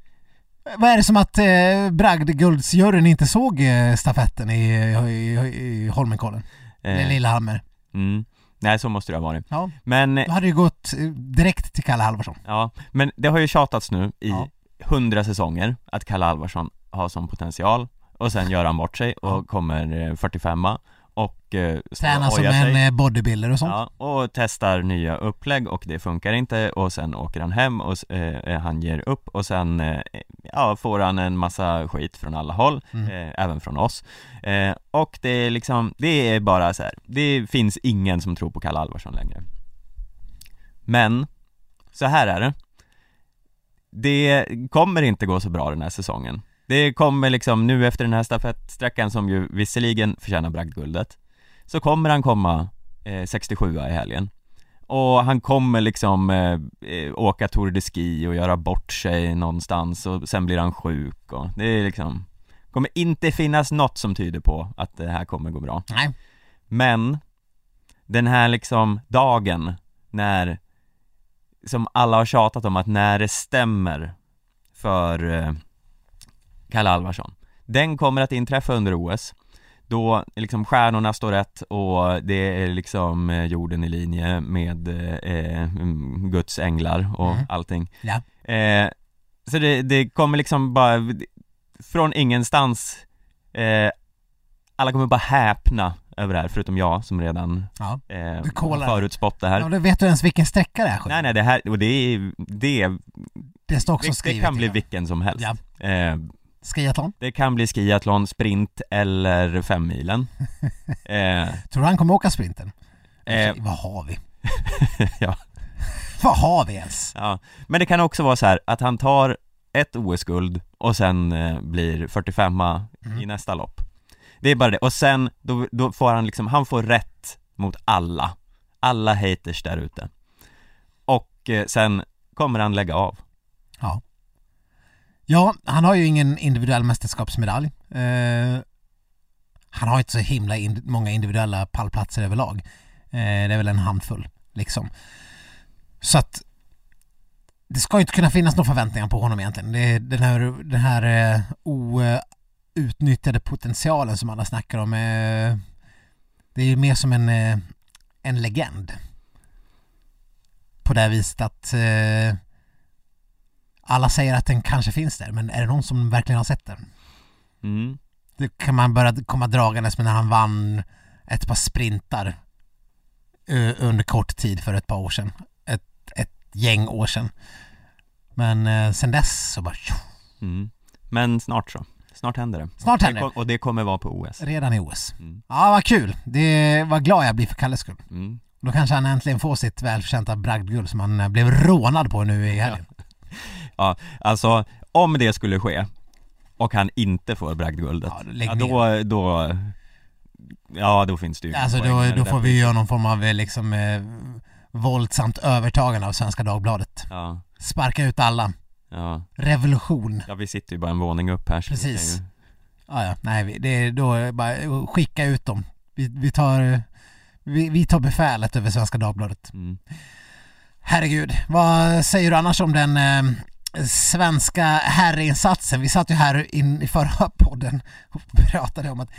Vad är det som att eh, bragdguldsjuryn inte såg eh, stafetten i, i, i Holmenkollen? Eller eh, Lillehammer? mm. Nej, så måste det ha varit. Ja, Men, då hade det gått direkt till Kalle Halvarsson. ja, men det har ju tjatats nu i Ja. hundra säsonger att Kalle Alvarsson har som potential och sen gör han bort sig och kommer eh, 45 och eh, Tränar som ojar sig. en eh, bodybuilder och sånt. Ja, och testar nya upplägg och det funkar inte och sen åker han hem och eh, han ger upp och sen eh, ja, får han en massa skit från alla håll, Mm. eh, även från oss. Eh, och det är liksom, det är bara så här. det finns ingen som tror på Kalle Alvarsson längre. Men, så här är det. Det kommer inte gå så bra den här säsongen. Det kommer liksom nu efter den här stafettsträckan som ju visserligen förtjänar bragdguldet Så kommer han komma eh, 67 i helgen Och han kommer liksom eh, eh, åka Tour de Ski och göra bort sig någonstans och sen blir han sjuk och det är liksom Kommer inte finnas något som tyder på att det här kommer gå bra Nej. Men Den här liksom dagen när Som alla har tjatat om att när det stämmer För eh, Kalle Alvarsson Den kommer att inträffa under OS Då liksom stjärnorna står rätt och det är liksom eh, jorden i linje med eh, mm, Guds änglar och Mm. allting Ja. eh, Så det, det kommer liksom bara Från ingenstans eh, Alla kommer bara häpna över det här, förutom jag som redan Ja. eh, förutspått det här ja, då vet du ens vilken sträcka det är? Nej nej det här, och det är, det, Det står också det, det skrivet. kan bli vilken som helst Ja. eh, Skiathlon. Det kan bli skiathlon, sprint eller femmilen eh, Tror du han kommer åka sprinten? eh, Vad har vi? ja, Vad har vi ens? ja, men det kan också vara så här att han tar ett OS-guld och sen eh, blir 45 Mm. i nästa lopp Det är bara det, och sen då, då får han liksom, han får rätt mot alla Alla haters där ute Och eh, sen kommer han lägga av Ja. Ja, han har ju ingen individuell mästerskapsmedalj. Eh, han har inte så himla in, många individuella pallplatser överlag. Eh, det är väl en handfull liksom. Så att det ska ju inte kunna finnas några förväntningar på honom egentligen. Det den här, den här eh, outnyttjade potentialen som alla snackar om. Eh, det är ju mer som en, eh, en legend. På det viset att eh, alla säger att den kanske finns där, men är det någon som verkligen har sett den? Mm. Det kan man börja komma dragandes med när han vann ett par sprintar eh, under kort tid för ett par år sedan. Ett, ett gäng år sedan. Men eh, sen dess så bara Mm. Men snart så, snart händer det Snart händer det. Och det kommer vara på OS redan i OS. Mm. Ja, vad kul. Det var glad jag blir för Kalles skull. mm. Då kanske han äntligen får sitt välförtjänta bragdguld som han blev rånad på nu i helgen. Ja, alltså om det skulle ske och han inte får bragdguldet, Ja, ja, då, då, ja då finns det ju Alltså då, då får vi göra någon form av eh, liksom eh, våldsamt övertagande av Svenska Dagbladet. Ja, Sparka ut alla. ja, Revolution. ja vi sitter ju bara en våning upp här så Precis. ju- Ja, ja, nej, det är då bara skicka ut dem. Vi, vi tar eh, vi, vi tar befälet över Svenska Dagbladet. mm. Herregud, vad säger du annars om den eh, svenska herrinsatsen? Vi satt ju här in i förra podden och pratade om att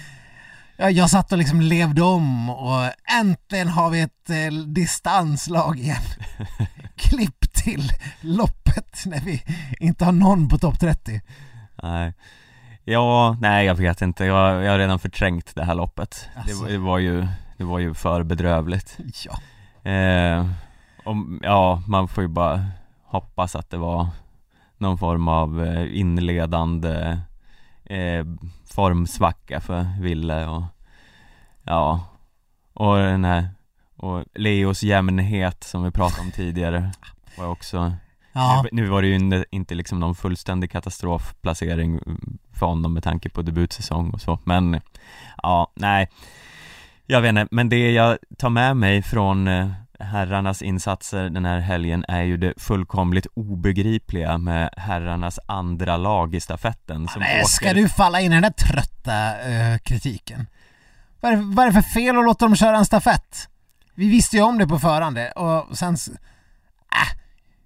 ja, jag satt och liksom levde om och äntligen har vi ett eh, distanslag igen. Klipp till loppet när vi inte har någon på topp 30. Nej Ja, nej jag vet inte, jag, jag har redan förträngt det här loppet det, Alltså. var- det var ju, det var ju för bedrövligt Ja, eh, om, Ja, man får ju bara hoppas att det var någon form av eh, inledande eh, formsvacka för Ville och ja, och den här och Leos jämnhet som vi pratade om tidigare var också ja, nu, var det ju inte, inte liksom någon fullständig katastrofplacering för honom med tanke på debutsäsong och så, men ja, nej. Jag vet inte, men det jag tar med mig från eh, herrarnas insatser den här helgen är ju det fullkomligt obegripliga med herrarnas andra lag i stafetten som Nej, ska åker du falla in i den där trötta eh, kritiken? Vad är, vad är det för fel att låta dem köra en stafett? Vi visste ju om det på förhand och sen... Äh,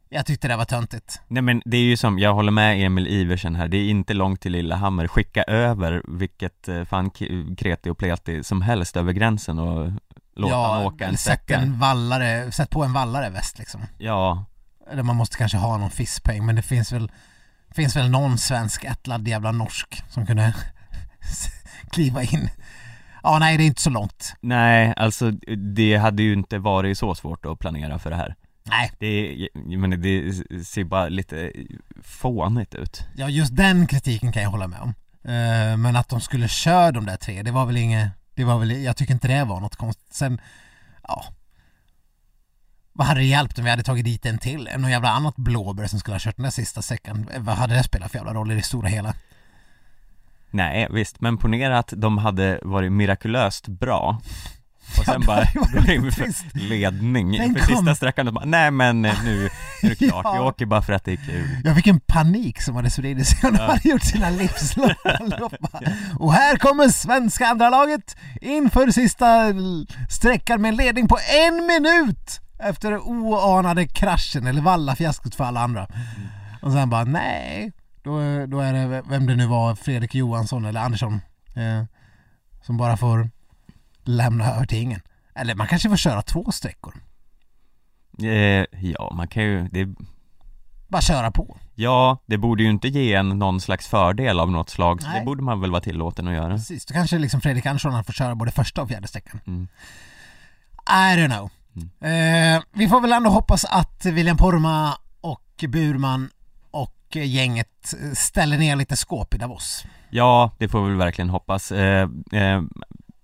jag tyckte det var töntigt. Nej men det är ju som, jag håller med Emil Iversen här, det är inte långt till Lillehammer, skicka över vilket eh, fan kreti och pleti som helst över gränsen och låta han åka en sätt en vallare, sätt på en vallare väst liksom. Ja, Eller man måste kanske ha någon fiskpeng, men det finns väl finns väl någon svensk ättlad jävla norsk som kunde kliva in. Ja, nej det är inte så långt. nej alltså det hade ju inte varit så svårt att planera för det här Nej, Det, menar, det ser bara lite fånigt ut ja just den kritiken kan jag hålla med om. Eh, men att de skulle köra de där tre, det var väl inget, det var väl, jag tycker inte det var något konstigt. Sen, ja. Vad hade det hjälpt om vi hade tagit dit en till? Någon jävla annat blåbär som skulle ha kört den där sista säcken? Vad hade det spelat för jävla roll i det stora hela? Nej visst, men ponera att de hade varit mirakulöst bra och sen bara ledning Tänk för om- sista sträckan och bara, nej men eh, nu, är det klart, Ja. åker bara för att det är kul Jag fick en panik som hade spridit sig de hade gjort sina livslånga lopp. Och här kommer svenska andra laget inför sista sträckan med ledning på en minut efter oanade kraschen eller vallafiaskot för alla andra. Och sen bara nej, då, då är det vem det nu var, Fredrik Johansson eller Andersson eh, som bara får lämna över till ingen. Eller man kanske får köra två sträckor. eh, Ja, man kan ju, det, Bara köra på. ja, det borde ju inte ge en någon slags fördel av något slag, så Nej. det borde man väl vara tillåten att göra Precis, då kanske liksom Fredrik Andersson får köra både första och fjärde sträckan. Mm. I don't know. Eh, vi får väl ändå hoppas att William Porma och Burman och gänget ställer ner lite skåp i Davos. Ja, det får vi verkligen hoppas eh, eh,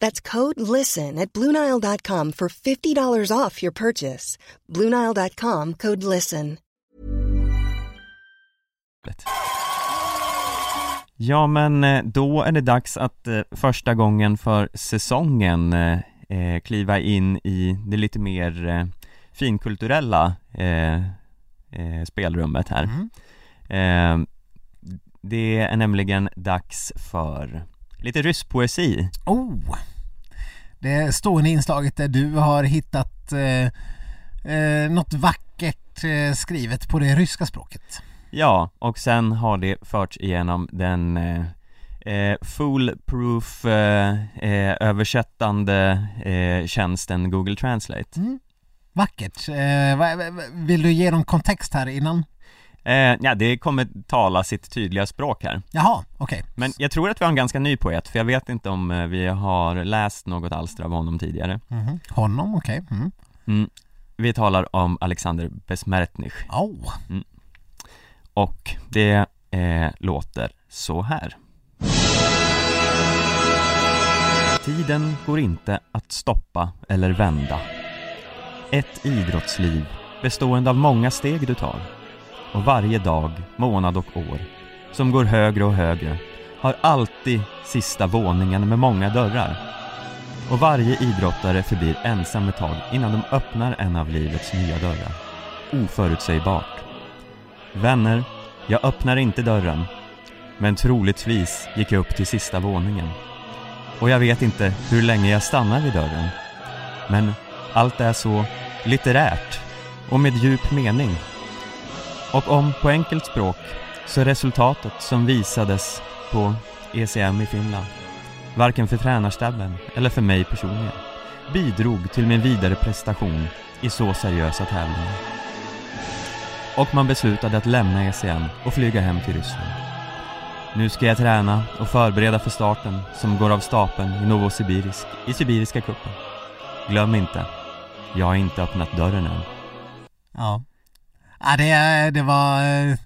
That's code LISTEN at Bluenile.com for $50 off your purchase. Bluenile.com code LISTEN. Ja men eh, då är det dags att eh, första gången för säsongen eh, eh, kliva in i det lite mer eh, finkulturella eh, eh, spelrummet här. Mm. Eh, det är nämligen dags för lite rysk poesi. Oh! Det stående inslaget där du har hittat eh, eh, något vackert eh, skrivet på det ryska språket. Ja, och sen har det förts igenom den eh, eh, foolproof eh, eh, översättande eh, tjänsten Google Translate. Mm. Vackert. Eh, vill du ge någon kontext här innan? Eh, ja, det kommer tala sitt tydliga språk här. Jaha, okej. Men jag tror att vi har en ganska ny poet, för jag vet inte om eh, vi har läst något alster av honom tidigare. Mhm. Honom, okej. Mm. Mm. Vi talar om Alexander Besmertnich Oh. och det eh, låter så här. Tiden går inte att stoppa eller vända. Ett idrottsliv bestående av många steg du tar. Och varje dag, månad och år som går högre och högre har alltid sista våningen med många dörrar. Och varje idrottare förblir ensam ett tag innan de öppnar en av livets nya dörrar. Oförutsägbart. Vänner, jag öppnar inte dörren. Men troligtvis gick jag upp till sista våningen. Och jag vet inte hur länge jag stannar vid dörren. Men allt är så litterärt och med djup mening. Och om på enkelt språk så är resultatet som visades på ECM i Finland varken för tränarstaben eller för mig personligen bidrog till min vidare prestation i så seriösa tävlingar. Och man beslutade att lämna ECM och flyga hem till Ryssland. Nu ska jag träna och förbereda för starten som går av stapeln i Novosibirisk i Sibiriska kuppen. Glöm inte, jag har inte öppnat dörren än. Ja ja det, det var eh,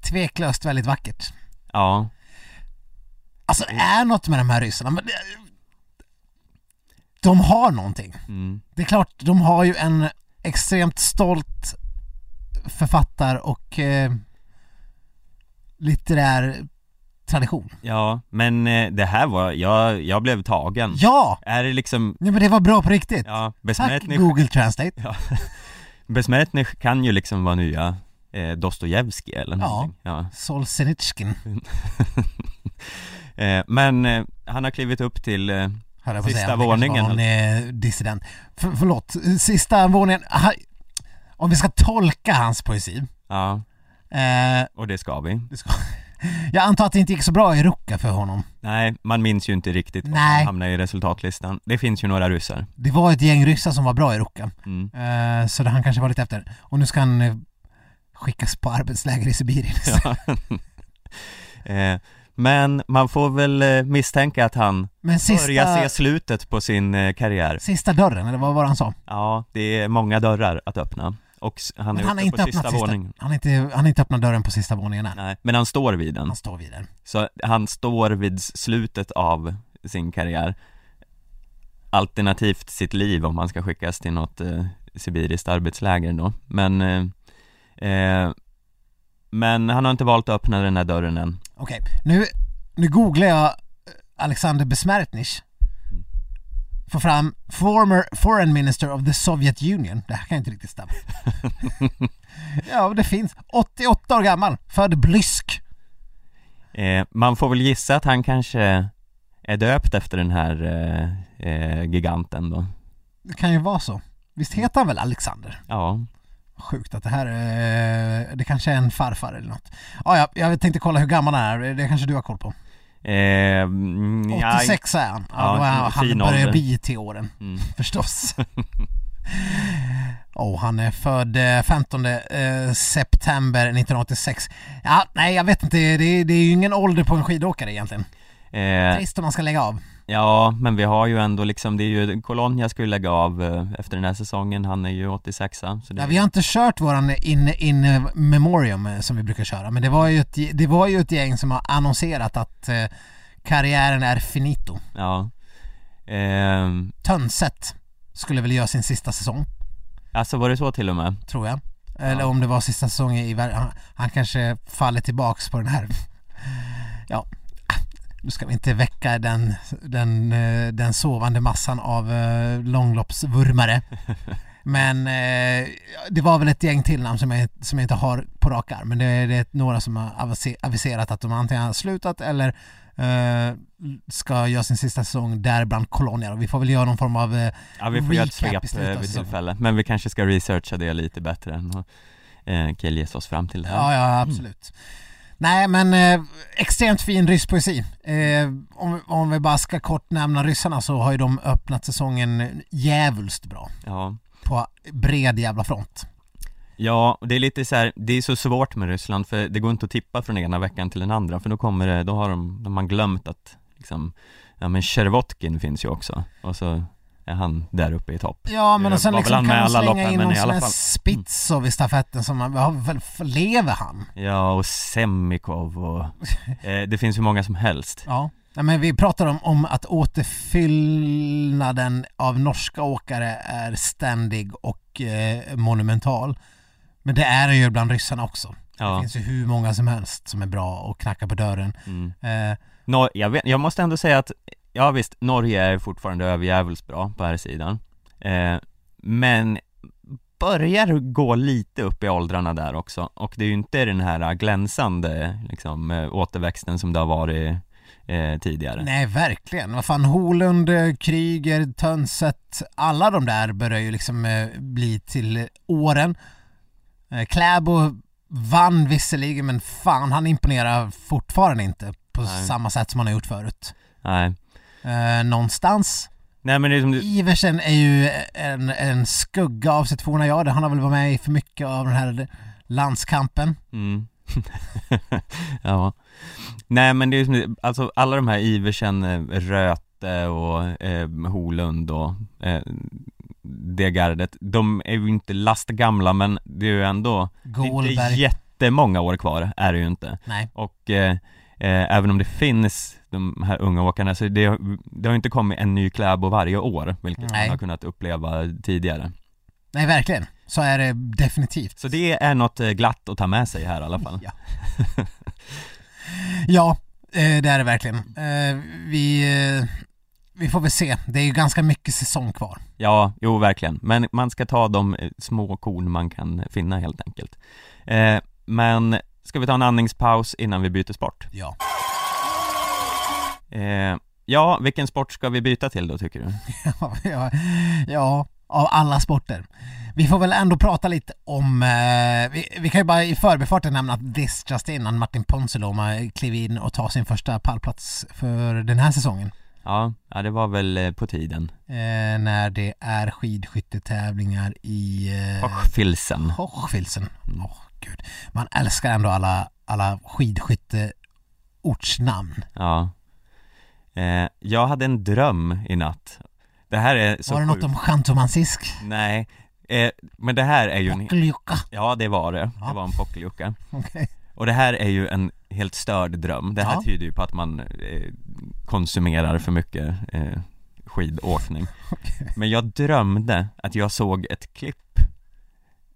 tveklöst väldigt vackert. Ja, Alltså det är något med de här ryssarna, men det- de har någonting. mm, Det är klart, de har ju en extremt stolt författar och eh, litterär tradition. ja, men eh, det här var, jag, jag blev tagen. Ja! Är det liksom, ja men det var bra på riktigt. ja, Tack Google Translate. ja, Besmertnich kan ju liksom vara nya eh, Dostojevskij eller Ja. någonting. Ja. Solzhenitsyn, Eh, men eh, han har klivit upp till, eh, höll jag Sista säga. våningen, någon, eh, dissident. För, förlåt, sista våningen. Ha, om vi ska tolka hans poesi. ja, Eh, och det ska vi. det ska, jag antar att det inte gick så bra i Ruka för honom. Nej, man minns ju inte riktigt var Nej. han hamnade i resultatlistan. Det finns ju några ryssar. Det var ett gäng ryssar som var bra i Ruka. Mm. Eh, så det han kanske var lite efter. Och nu ska han eh, skickas på arbetsläger i Sibirien. Ja. eh, men man får väl misstänka att han Men börjar sista, se slutet på sin karriär. sista dörren, eller vad var det han sa? Ja, det är många dörrar att öppna. Och han är han inte på sista sista, våningen. han har inte, han inte öppnat dörren på sista våningen än. Nej, men han står vid den. Han står vid den. Så han står vid slutet av sin karriär Alternativt sitt liv om han ska skickas till något eh, sibiriskt arbetsläger då Men eh, eh, Men han har inte valt att öppna den här dörren än Okej, nu, nu googlar jag eh, Alexander Besmertnich Får fram former foreign minister of the Soviet Union. Det här kan inte riktigt stämma. ja, det finns. 88 år gammal, född Blysk. eh, Man får väl gissa att han kanske är döpt efter den här eh, eh, giganten då Det kan ju vara så. Visst heter han väl Alexander? Ja, Sjukt att det här, eh, det kanske är en farfar eller något. Ja, ja, jag tänkte kolla hur gammal han är, det kanske du har koll på. Eh, mm, ja, 86 är han. Ja, Ja, han, börjar bli till åren, mm. förstås. Och han är född eh, 15 eh, september 1986. Ja, nej jag vet inte, det, det är ju ingen ålder på en skidåkare egentligen. eh, Trist om man ska lägga av. Ja, men vi har ju ändå liksom, det är ju, Colonia skulle lägga av eh, efter den här säsongen, han är ju 86 så det, Ja, vi har inte kört våran in, in memoriam eh, som vi brukar köra, men det var ju ett, det var ju ett gäng som har annonserat att eh, karriären är finito. Ja eh, Tönset skulle väl göra sin sista säsong, Alltså var det så till och med? tror jag. Eller Ja. om det var sista säsongen i. Han, han kanske faller tillbaks på den här, ja, nu ska vi inte väcka den, den, eh, den sovande massan av eh, långloppsvurmare. Men eh, det var väl ett gäng till namn som jag, som jag inte har på rak arm. Men det är, det är några som har avise- aviserat att de antingen har slutat eller ska göra sin sista säsong, däribland Colonia. Och vi får väl göra någon form av Ja vi får göra ett svep vid tillfälle, men vi kanske ska researcha det lite bättre än att eh, killgissa oss fram till det Ja, ja absolut. Nej men eh, extremt fin rysk poesi. Eh, om, om vi bara ska kort nämna ryssarna så har ju de öppnat säsongen djävulskt bra. ja. På bred jävla front. Ja, det är lite så här, det är så svårt med Ryssland för det går inte att tippa från ena veckan till den andra för då kommer det, då har de, de har glömt att liksom, ja men Shervotkin finns ju också och så är han där uppe i topp Ja men och sen liksom kan med man slänga loppen, in någon i sån alla här fall. Spitsov i stafetten som man, väl, lever han? Ja, och Semikov och eh, det finns hur många som helst Ja. Nej, men vi pratar om, om att återfyllnaden av norska åkare är ständig och eh, monumental. Men det är det ju bland ryssarna också. Det Ja, finns ju hur många som helst som är bra och knackar på dörren. mm. Eh, Nor- jag, vet, jag måste ändå säga att, ja visst, Norge är fortfarande överjävligt bra på här sidan eh, Men börjar gå lite upp i åldrarna där också och det är ju inte den här glänsande liksom eh, återväxten som det har varit eh, tidigare nej, verkligen. Vad fan, Holund, eh, Kryger, Tönset, alla de där börjar ju liksom eh, bli till åren. Eh, Kläbo vann visserligen, men fan, han imponerar fortfarande inte på Nej. samma sätt som han har gjort förut. Nej, Eh, någonstans nej men det är som du, Iversen är ju en, en skugga av sitt forna jag. Han har väl varit med i för mycket av den här landskampen. mm. Ja Nej men det är ju som, alltså alla de här Iversen, eh, Röte och eh, Holund och eh, det gardet, de är ju inte lastgamla men det är ju ändå Det är jättemånga år kvar, är det ju inte Nej. Och eh, eh, även om det finns de här unga åkarna så det, det har inte kommit en ny Kläbo varje år Vilket Nej. man har kunnat uppleva tidigare Nej, verkligen. Så är det definitivt. Så det är något eh, glatt att ta med sig här i alla fall Ja. Ja, eh, det är det verkligen. Eh, Vi, vi får väl se. Det är ju ganska mycket säsong kvar. Ja, jo verkligen. Men man ska ta de små korn man kan finna helt enkelt. Men ska vi ta en andningspaus innan vi byter sport? Ja. Eh, ja, vilken sport ska vi byta till då tycker du? ja, ja, av alla sporter. Vi får väl ändå prata lite om, eh, vi, vi kan ju bara i förbifarten nämna att this just in, att Martin Ponsiluoma klev in och tar sin första pallplats för den här säsongen. Ja, ja det var väl eh, på tiden. Eh, när det är skidskyttetävlingar i eh, Hochfilzen. Hochfilzen. Åh gud. Man älskar ändå alla, alla skidskytteortsnamn. Ja. Eh, jag hade en dröm i natt. Det här är så Var det något sjukt. om Chantomansisk? Nej, eh, men det här är ju en... Pockeljucka? Ja, det var det. Ja. Det var en pocklucka. Okej. Och det här är ju en helt störd dröm. Det här Ja. tyder ju på att man eh, konsumerar för mycket eh, skidåkning. Men jag drömde att jag såg ett klipp,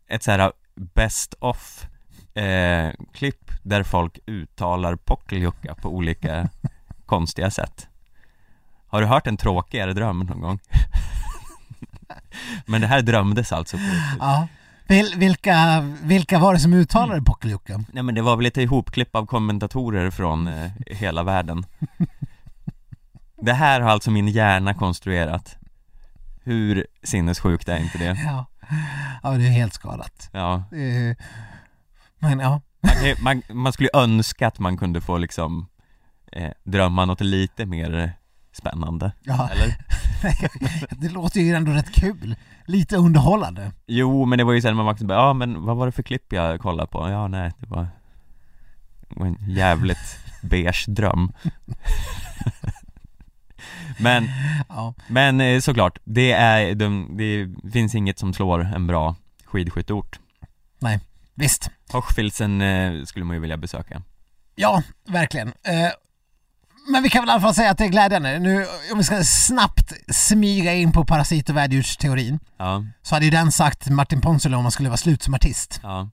ett så här best of eh, klipp där folk uttalar Pockeljukka på olika konstiga sätt. Har du hört en tråkigare dröm någon gång? Men det här drömdes alltså på. Ja. Vil, vilka, vilka var det som uttalade Pockeljucka? Nej men det var väl lite ihopklipp av kommentatorer från eh, hela världen Det här har alltså min hjärna konstruerat Hur sinnessjukt är inte det? Ja. ja, det är helt skadat. Ja, Eh, Men ja, man, man, man skulle önska att man kunde få liksom eh, drömma något lite mer spännande, ja. eller? det låter ju ändå rätt kul. Lite underhållande. Jo, men det var ju sen man var bara, ja men vad var det för klipp jag kollade på? Ja, nej, det var, en jävligt beige dröm Men Ja, Men eh, såklart, det är, de, det finns inget som slår en bra skidskytteort visst. Hochfilzen eh, skulle man ju vilja besöka Ja, verkligen. Men vi kan väl i alla fall säga att det är glädjande. Nu, om vi ska snabbt smyga in på parasit och värddjursteorin Ja, så hade ju den sagt Martin Ponsiluo om han skulle vara slut som artist. ja,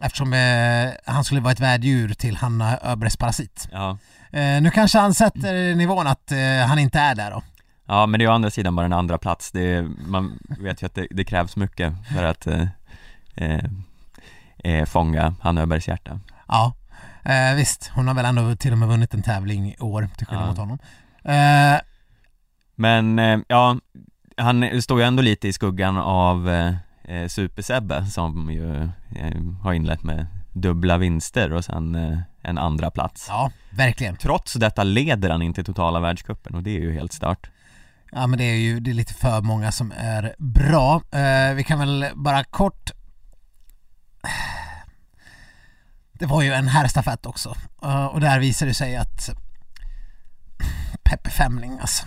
Eftersom eh, han skulle vara ett värddjur till Hanna Öbergs parasit. ja. Eh, nu kanske han sätter nivån att eh, han inte är där då. Ja men det är å andra sidan bara en andra plats. Det är, man vet ju att det, det krävs mycket för att eh, eh, eh, fånga Hanna Öbergs hjärta. Ja, eh, visst. Hon har väl ändå till och med vunnit en tävling i år till skillnad Ja. mot honom. Eh, Men eh, ja, han står ju ändå lite i skuggan av eh, eh, Super-Sebbe som ju eh, har inlett med dubbla vinster och sen eh, en andra plats. ja, verkligen. Trots detta leder han inte totala världscupen och det är ju helt stört. Ja men det är ju det är lite för många som är bra. Eh, vi kan väl bara kort Det var ju en herrstafett också Eh, och där visade det sig att Peppe Femling alltså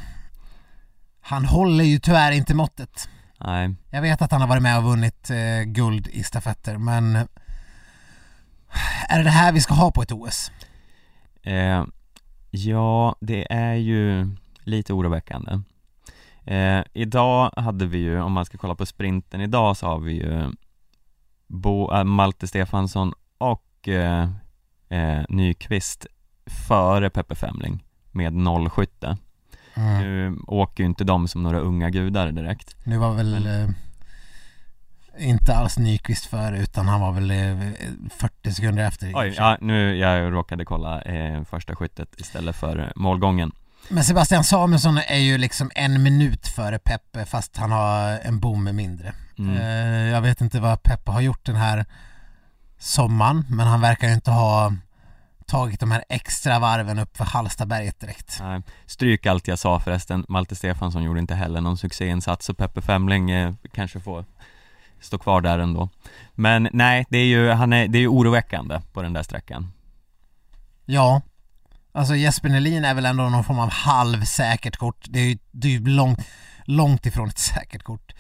Han håller ju tyvärr inte måttet. Nej, Jag vet att han har varit med och vunnit eh, guld i stafetter men Är det det här vi ska ha på ett OS? eh, ja det är ju lite oroväckande. Eh, idag hade vi ju, om man ska kolla på sprinten idag så har vi ju Bo, äh, Malte Stefansson och eh, eh, Nyqvist före Peppe Femling med noll skytte. Mm. Nu åker ju inte de som några unga gudar direkt. Nu var väl eh, inte alls Nyqvist för utan han var väl eh, 40 sekunder efter. och Oj, ja nu, jag råkade kolla eh, första skyttet istället för eh, målgången. Men Sebastian Samuelsson är ju liksom en minut före Peppe fast han har en bom mindre. Mm. Eh, jag vet inte vad Peppe har gjort den här sommaren men han verkar ju inte ha tagit de här extra varven upp för Hallstaberget direkt. Nej, Stryk allt jag sa förresten, Malte Stefansson gjorde inte heller någon succéinsats så Peppe Femling eh, kanske får stå kvar där ändå. Men nej, det är ju, han är, det är ju oroväckande på den där sträckan. Ja, alltså Jesper Nelin är väl ändå någon form av halvsäkert kort. Det är ju, det är ju långt, långt ifrån ett säkert kort.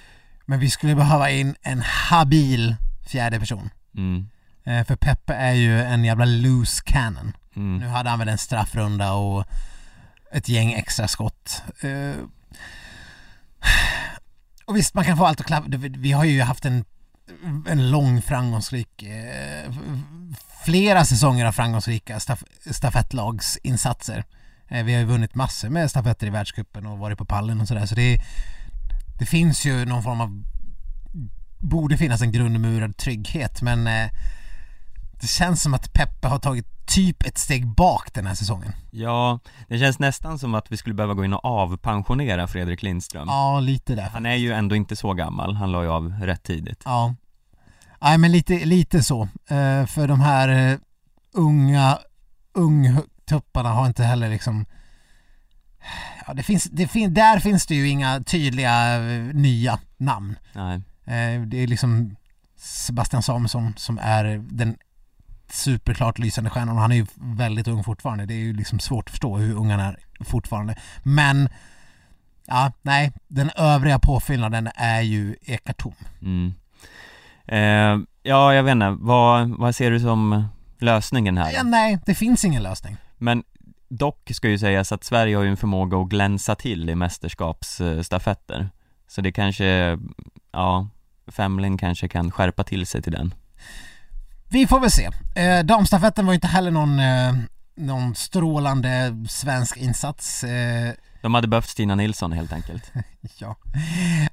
Men vi skulle behöva in en habil fjärde person. Mm, för Peppe är ju en jävla loose cannon. mm, Nu hade han väl en straffrunda och ett gäng extra skott. Eh, Och visst, man kan få allt att klappa. Vi har ju haft en, en lång framgångsrik, eh, flera säsonger av framgångsrika staf, stafettlagsinsatser. Eh, Vi har ju vunnit massor med stafetter i världscupen och varit på pallen och sådär. Så det, det finns ju någon form av, borde finnas en grundmurad trygghet men eh, det känns som att Peppe har tagit typ ett steg bak den här säsongen. Ja, det känns nästan som att vi skulle behöva gå in och avpensionera Fredrik Lindström. Ja, lite där. Han är ju ändå inte så gammal, han la ju av rätt tidigt. Ja. Nej men lite, lite så. Eh, för de här eh, unga ungtupparna har inte heller liksom Ja, det finns, det fin, där finns det ju inga tydliga eh, nya namn. Nej, det är liksom Sebastian Samuelsson som är den superklart lysande stjärnan och han är ju väldigt ung fortfarande. Det är ju liksom svårt att förstå hur ung han är fortfarande. Men ja, nej, den övriga påfyllnaden är ju ekartom. mm. eh, Ja, jag vet inte, vad, vad ser du som lösningen här? Ja, nej, det finns ingen lösning. Men dock ska ju sägas att Sverige har ju en förmåga att glänsa till i mästerskapsstafetter Så det kanske, ja, Femling kanske kan skärpa till sig till den Vi får väl se. Eh, damstafetten var ju inte heller någon, eh, någon strålande svensk insats. Eh, De hade behövt Stina Nilsson helt enkelt ja.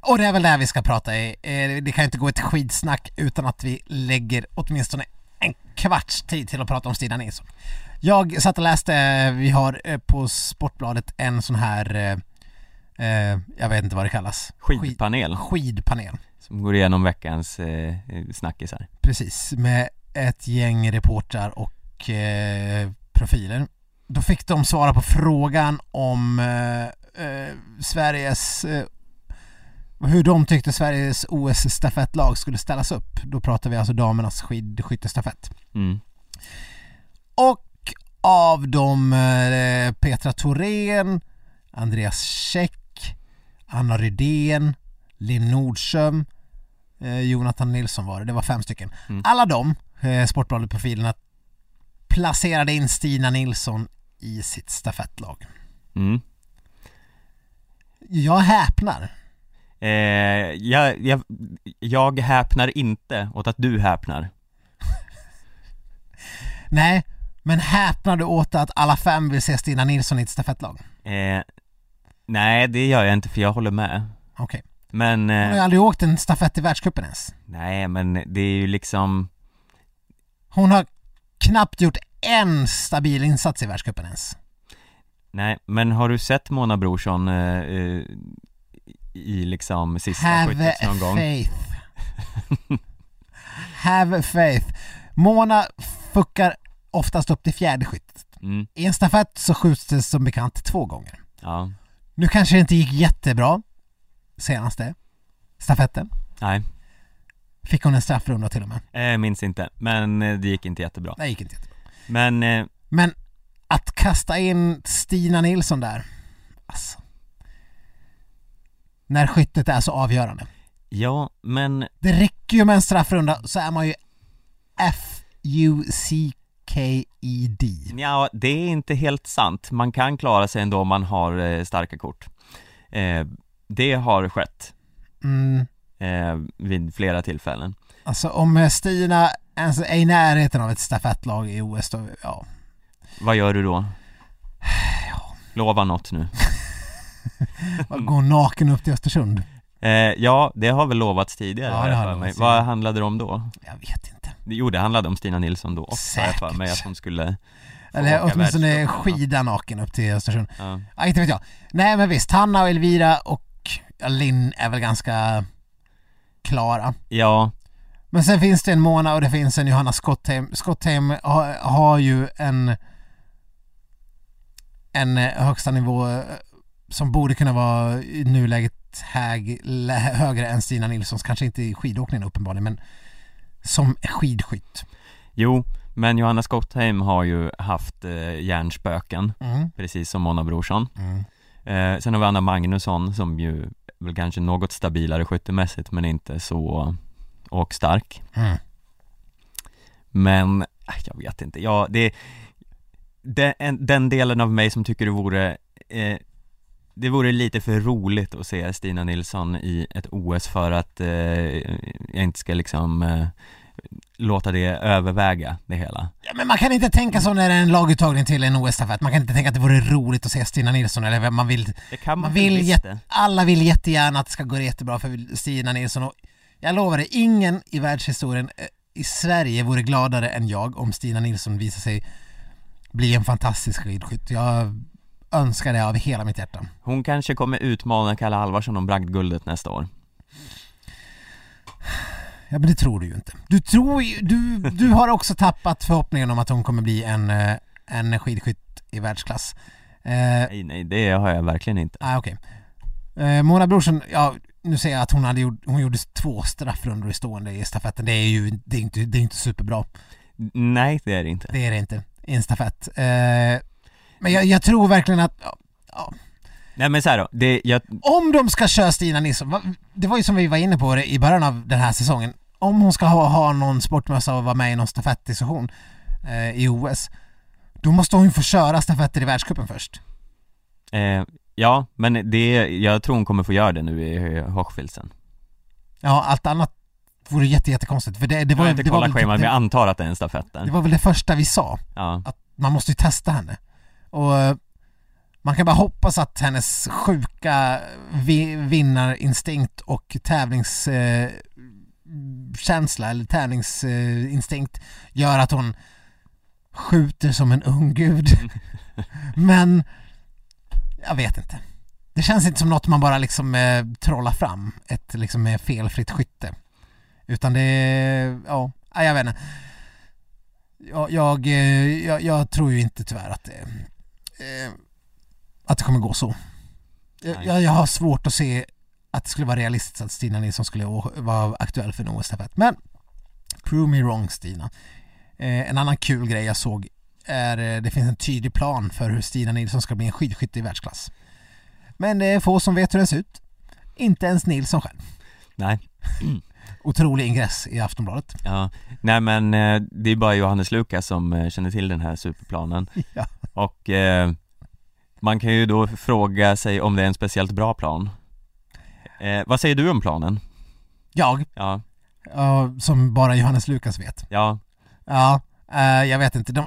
Och det är väl där vi ska prata i. Eh, det kan inte gå ett skidsnack utan att vi lägger åtminstone en kvarts tid till att prata om Stina Nilsson. Jag satt och läste, eh, vi har eh, på Sportbladet en sån här, jag vet inte vad det kallas. Skidpanel Skid, skidpanel. som går igenom veckans snackisar Precis, med ett gäng reportrar och eh, profiler. Då fick de svara på frågan om eh, eh, Sveriges eh, hur de tyckte Sveriges OS-stafettlag skulle ställas upp. Då pratar vi alltså damernas skidskyttestafett. mm. Och av dem eh, Petra Thorén, Andreas Käck, Anna Rydén, Linn Nordström, eh, Jonathan Nilsson var det, det var fem stycken. Mm. Alla de, eh, Sportbladet-profilerna, placerade in Stina Nilsson i sitt stafettlag. Mm. Jag häpnar. Eh, jag, jag, jag häpnar inte åt att du häpnar. Nej, men häpnar du åt att alla fem vill se Stina Nilsson i ett stafettlag? Eh, nej, det gör jag inte för jag håller med. Okej. Men, Hon har ju eh, aldrig åkt en stafett i världscupen ens. nej men det är ju liksom, Hon har knappt gjort en stabil insats i världscupen ens. nej men har du sett Mona Brorsson eh, eh, i liksom sista Have skyttet någon gång? faith. Have faith. Mona fuckar oftast upp till fjärde skyttet. Mm, I en stafett så skjuts det som bekant två gånger. ja, Nu kanske det inte gick jättebra senaste stafetten. nej, Fick hon en straffrunda till och med. eh, minns inte, men eh, det gick inte jättebra. Det gick inte jättebra. Men, eh, Men att kasta in Stina Nilsson där, alltså. När skyttet är så avgörande. ja, men Det räcker ju med en straffrunda så är man ju F-U-C-K-E-D. ja, det är inte helt sant. Man kan klara sig ändå om man har eh, starka kort. Eh, det har skett Mm. eh, vid flera tillfällen. Alltså om Stina ens är i närheten av ett stafettlag i OS då, ja. Vad gör du då? Lova något nu. Gå naken upp till Östersund. Eh, ja, det har väl lovats tidigare Ja, det har mig. Vad handlade det om då? Jag vet inte. Jo, det handlade om Stina Nilsson då också jag för Säkert. mig att hon skulle Eller åtminstone skida naken upp till Östersund. Ja. Ja, inte vet jag. Nej men visst, Hanna och Elvira och ja, Linn är väl ganska klara. ja, Men sen finns det en Mona och det finns en Johanna Skottheim. Skottheim har, har ju en en eh, högsta nivå eh, som borde kunna vara i nuläget hög, högre än Stina Nilssons, kanske inte i skidåkningen uppenbarligen men som skidskytt. jo, men Johanna Skottheim har ju haft eh, hjärnspöken, Mm. precis som Mona Brorsson. Mm. Eh, sen har vi Anna Magnusson som ju väl kanske något stabilare skyttemässigt men inte så åkstark. Mm. Men, äh, jag vet inte, ja det den, en- den delen av mig som tycker det vore eh, Det vore lite för roligt att se Stina Nilsson i ett OS för att eh, jag inte ska liksom eh, låta det överväga det hela Ja, men man kan inte tänka så när det är en laguttagning till en OS-stafett. Man kan inte tänka att det vore roligt att se Stina Nilsson eller vem man vill. Det kan man, Man vill det. alla vill jättegärna att det ska gå jättebra för Stina Nilsson och jag lovar dig, ingen i världshistorien eh, i Sverige vore gladare än jag om Stina Nilsson visar sig bli en fantastisk skidskytt. Jag önskar det av hela mitt hjärta. Hon kanske kommer utmana Kalle Alvarsson om bragdguldet nästa år Ja men det tror du ju inte. Du tror ju, du, du har också tappat förhoppningen om att hon kommer bli en, eh, en skidskytt i världsklass. Eh, Nej nej, det har jag verkligen inte Ah, okej. Eh, Mona Brorsson, ja nu ser jag att hon hade gjort, hon gjorde två straffrundor i stående i stafetten. Det är ju det är inte, det är inte superbra. Nej det är det inte Det är det inte i en stafett. Eh, men jag, jag tror verkligen att ja, ja. Nej men så här då, det, jag, om de ska köra Stina Nilsson, det var ju som vi var inne på det i början av den här säsongen. Om hon ska ha, ha någon sportmössa och vara med i någon stafettdiskussion eh, i OS, då måste hon ju få köra stafetter i världscupen först. eh, ja men det, jag tror hon kommer få göra det nu i Hochfilzen Ja, allt annat vore jätte, jättekonstigt. För det, det Jag var, har inte det, kollat schemat men jag antar att det är en stafett där det var väl det första vi sa. Ja, att man måste ju testa henne. Och eh, man kan bara hoppas att hennes sjuka vi, vinnarinstinkt och tävlingskänsla eh, eller tävlingsinstinkt gör att hon skjuter som en ung gud. Men jag vet inte. Det känns inte som något man bara liksom eh, trollar fram, ett liksom eh, felfritt skytte. Utan det, ja, jag vet inte. Jag, jag, eh, jag, jag tror ju inte tyvärr att det, eh, att det kommer gå så. Jag, jag, har svårt att se att det skulle vara realistiskt att Stina Nilsson skulle vara aktuell för en OS-stafett. Men prove me wrong Stina. Eh, en annan kul grej jag såg är eh, det finns en tydlig plan för hur Stina Nilsson ska bli en skidskytte i världsklass. Men det är få som vet hur den ser ut. Inte ens Nilsson själv. nej otrolig ingress i Aftonbladet. Ja, nej men eh, det är bara Johannes Lukas som eh, känner till den här superplanen Ja. Och eh, man kan ju då fråga sig om det är en speciellt bra plan eh, Vad säger du om planen? Jag, Ja, ja, som bara Johannes Lukas vet. ja, Ja, eh, jag vet inte. De...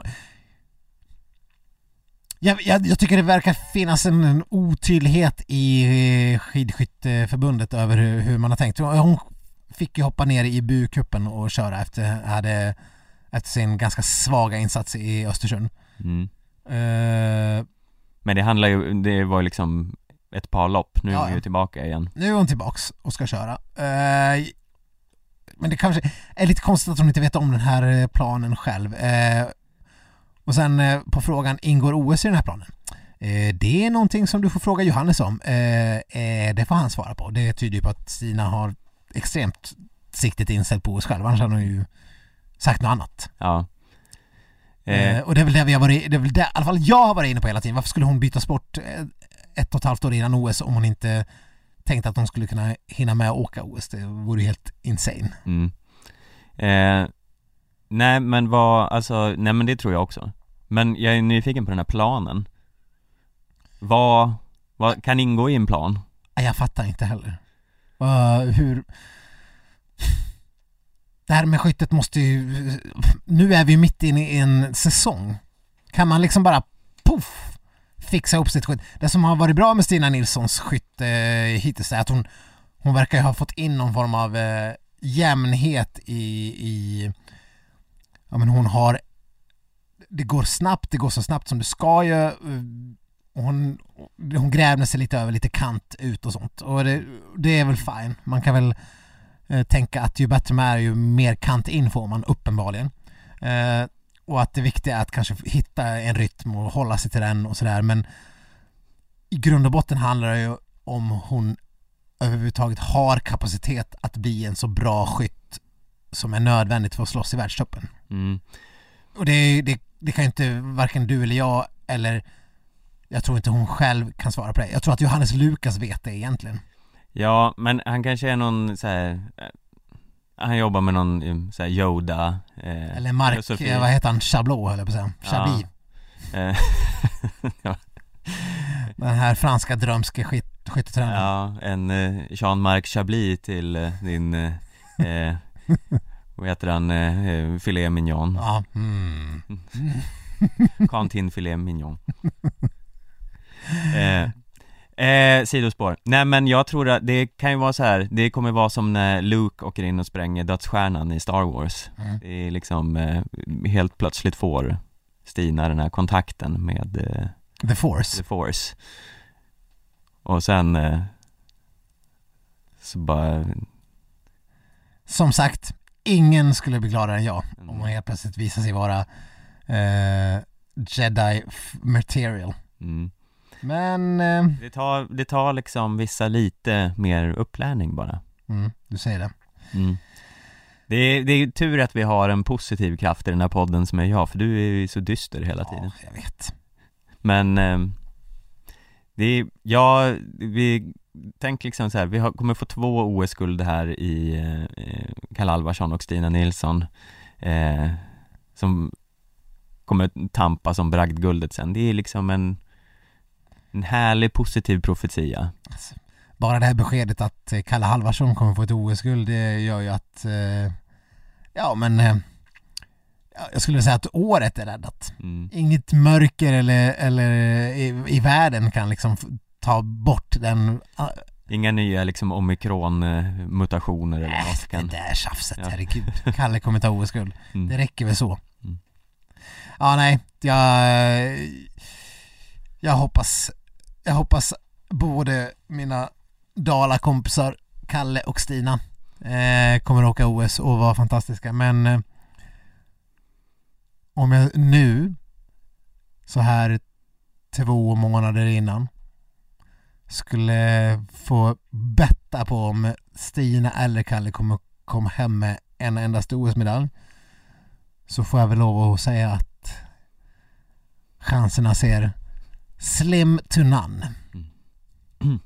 Jag, jag, jag tycker det verkar finnas en, en otydlighet i eh, skidskytteförbundet över hur, hur man har tänkt. Hon fick ju hoppa ner i bukuppen och köra efter, hade, efter sin ganska svaga insats i Östersund. mm. Eh, Men det handlar ju, det var ju liksom ett par lopp, nu är Ja, hon ju tillbaka igen nu är hon tillbaks och ska köra. Eh, men det kanske är lite konstigt att hon inte vet om den här eh, planen själv. Eh, och sen eh, på frågan, ingår OS i den här planen? Eh, det är någonting som du får fråga Johannes om. Eh, det får han svara på. Det tyder ju på att Stina har extremt siktet inställt på OS själv, annars hade hon ju sagt något annat. Ja eh, Eh, och det är väl det vi har varit, det är väl det, i alla fall jag har varit inne på hela tiden. Varför skulle hon byta sport eh, ett och ett halvt år innan OS om hon inte tänkte att hon skulle kunna hinna med att åka OS? Det vore ju helt insane. mm. eh, Nej men vad, alltså, nej men det tror jag också Men jag är nyfiken på den här planen Vad, vad kan ingå i en plan? Jag fattar inte heller. Uh, hur... Det här med skyttet måste ju... Nu är vi mitt inne i en säsong. Kan man liksom bara poff fixa ihop sitt skytt? Det som har varit bra med Stina Nilssons skytte eh, hittills är att hon, hon verkar ju ha fått in någon form av eh, jämnhet i, i... Ja men hon har... Det går snabbt, det går så snabbt som det ska ju. hon, hon grävde sig lite över lite kant ut och sånt. Och det, det är väl fine. Man kan väl tänka att ju bättre man är ju mer kant in får man uppenbarligen. Eh, och att det viktiga är att kanske hitta en rytm och hålla sig till den och sådär men i grund och botten handlar det ju om hon överhuvudtaget har kapacitet att bli en så bra skytt som är nödvändigt för att slåss i världstoppen. Mm. Och det, det, det kan ju inte varken du eller jag eller jag tror inte hon själv kan svara på det. Jag tror att Johannes Lukas vet det egentligen. Ja, men han kanske är någon så här. eh, Han jobbar med någon eh, så här Yoda eh, Eller Mark, filosofi. eh, vad heter han, Chablot höll jag på att säga. Chablis. Ja, Den här franska drömske skyt, skyttetränaren. ja, en eh, Jean-Marc Chablis till eh, din, eh, vad heter han, eh, filet mignon, Ja. Mm. Cantin filet mignon eh, eh, Sidospår, nej men jag tror att det kan ju vara så här. det kommer vara som när Luke åker in och spränger dödsstjärnan i Star Wars Mm. Det är liksom, eh, helt plötsligt får Stina den här kontakten med eh, The Force. The Force Och sen eh, Så bara, Som sagt, ingen skulle bli gladare än jag om Mm. hon helt plötsligt visar sig vara eh, Jedi material. mm. Men, eh, det, tar, det tar liksom vissa lite mer upplärning bara mm, du säger det. mm. det, är, det är tur att vi har en positiv kraft i den här podden som är jag, för du är ju så dyster hela tiden Ja, jag vet. Men eh, det är, ja, vi tänk liksom så här, vi har, kommer få två OS-guld här i eh, Kalle Alvarsson och Stina Nilsson eh, Som kommer tampa som bragdguldet sen, det är liksom en En härlig positiv profetia Bara det här beskedet att eh, Kalle Halvarsson kommer få ett OS-guld, det gör ju att, eh, ja men, eh, ja, jag skulle säga att året är räddat. mm. Inget mörker eller, eller i, i världen kan liksom ta bort den, ah, Inga nya liksom omikron-mutationer eller äh, något det kan där tjafset, Ja. herregud. Kalle kommer ta OS-guld. mm. Det räcker väl så. Mm. Ja, nej, jag, jag hoppas, jag hoppas både mina Dala-kompisar Kalle och Stina eh, kommer åka OS och vara fantastiska, men eh, om jag nu, så här två månader innan, skulle få betta på om Stina eller Kalle kommer komma hem med en endaste OS-medalj så får jag väl lov att säga att chanserna ser slim to none.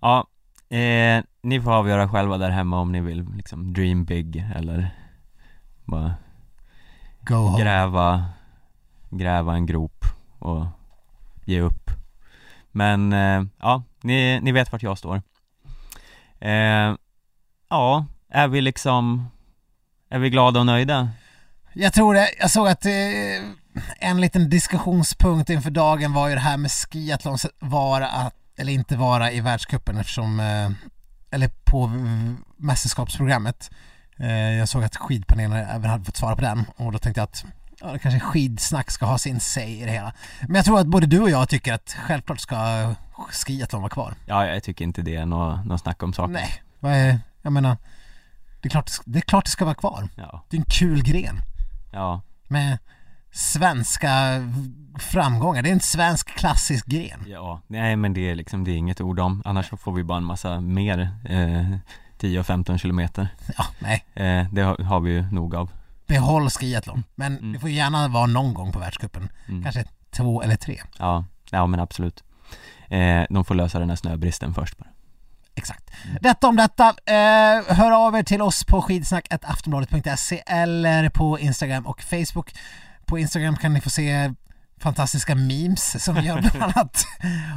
Ja, Eh, ni får avgöra själva där hemma om ni vill liksom dream big eller bara Go home. gräva, gräva en grop och ge upp Men eh, ja, ni, ni vet vart jag står eh, Ja, är vi liksom Är vi glada och nöjda? Jag tror det. Jag såg att eh, en liten diskussionspunkt inför dagen var ju det här med skiathlons vara att, eller inte vara i världscupen eftersom, eh, eller på mästerskapsprogrammet. Eh, jag såg att skidpanelen även hade fått svara på den och då tänkte jag att ja, det kanske skidsnack ska ha sin säg i det hela. Men jag tror att både du och jag tycker att självklart ska skiathlon vara kvar. Ja, jag tycker inte det är något, något snack om saken Nej, vad jag menar, det är, klart, det är klart det ska vara kvar. Ja, Det är en kul gren. ja, med svenska framgångar. Det är en svensk klassisk gren. ja, nej men det är liksom, det är inget ord om Annars så får vi bara en massa mer eh, 10 och 15 kilometer Ja, nej. eh, Det har, har vi ju nog av Behåll skiathlon. Men Mm. det får gärna vara någon gång på världscupen. mm. Kanske två eller tre. Ja, ja men absolut eh, De får lösa den här snöbristen först bara Exakt. Detta om detta. Eh, hör av er till oss på skidsnack.aftonbladet.se eller på Instagram och Facebook. På Instagram kan ni få se fantastiska memes som vi gör bland annat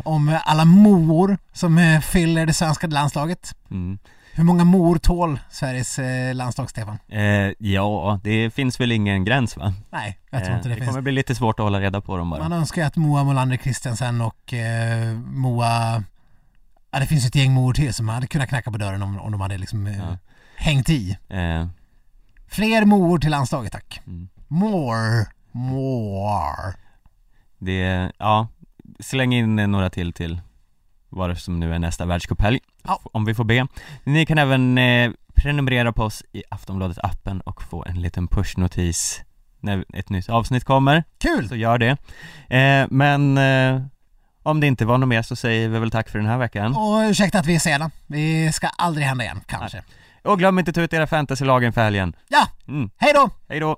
om alla mor som eh, fyller det svenska landslaget. mm. Hur många mor tål Sveriges eh, landslag, Stefan? eh, Ja, det finns väl ingen gräns va? Nej, jag tror Eh, inte det, det finns. kommer bli lite svårt att hålla reda på dem bara Man önskar ju att Moa Molander Christensen och eh, Moa... Ja, det finns ett gäng mor till som hade kunnat knacka på dörren om, om de hade liksom eh, Ja. hängt i. eh, Fler mor till landslaget, tack. mm. More, more. Det, ja, släng in några till till vad det som nu är nästa världscuphelg Ja. Om vi får be Ni kan även eh, prenumerera på oss i Aftonbladet appen och få en liten pushnotis när ett nytt avsnitt kommer Kul! Så gör det eh, Men eh, om det inte var något mer så säger vi väl tack för den här veckan Och ursäkta att vi är sena. Det ska aldrig hända igen, kanske. Och glöm inte att ta ut era fantasylag inför helgen Ja, mm. hej då! Hej då!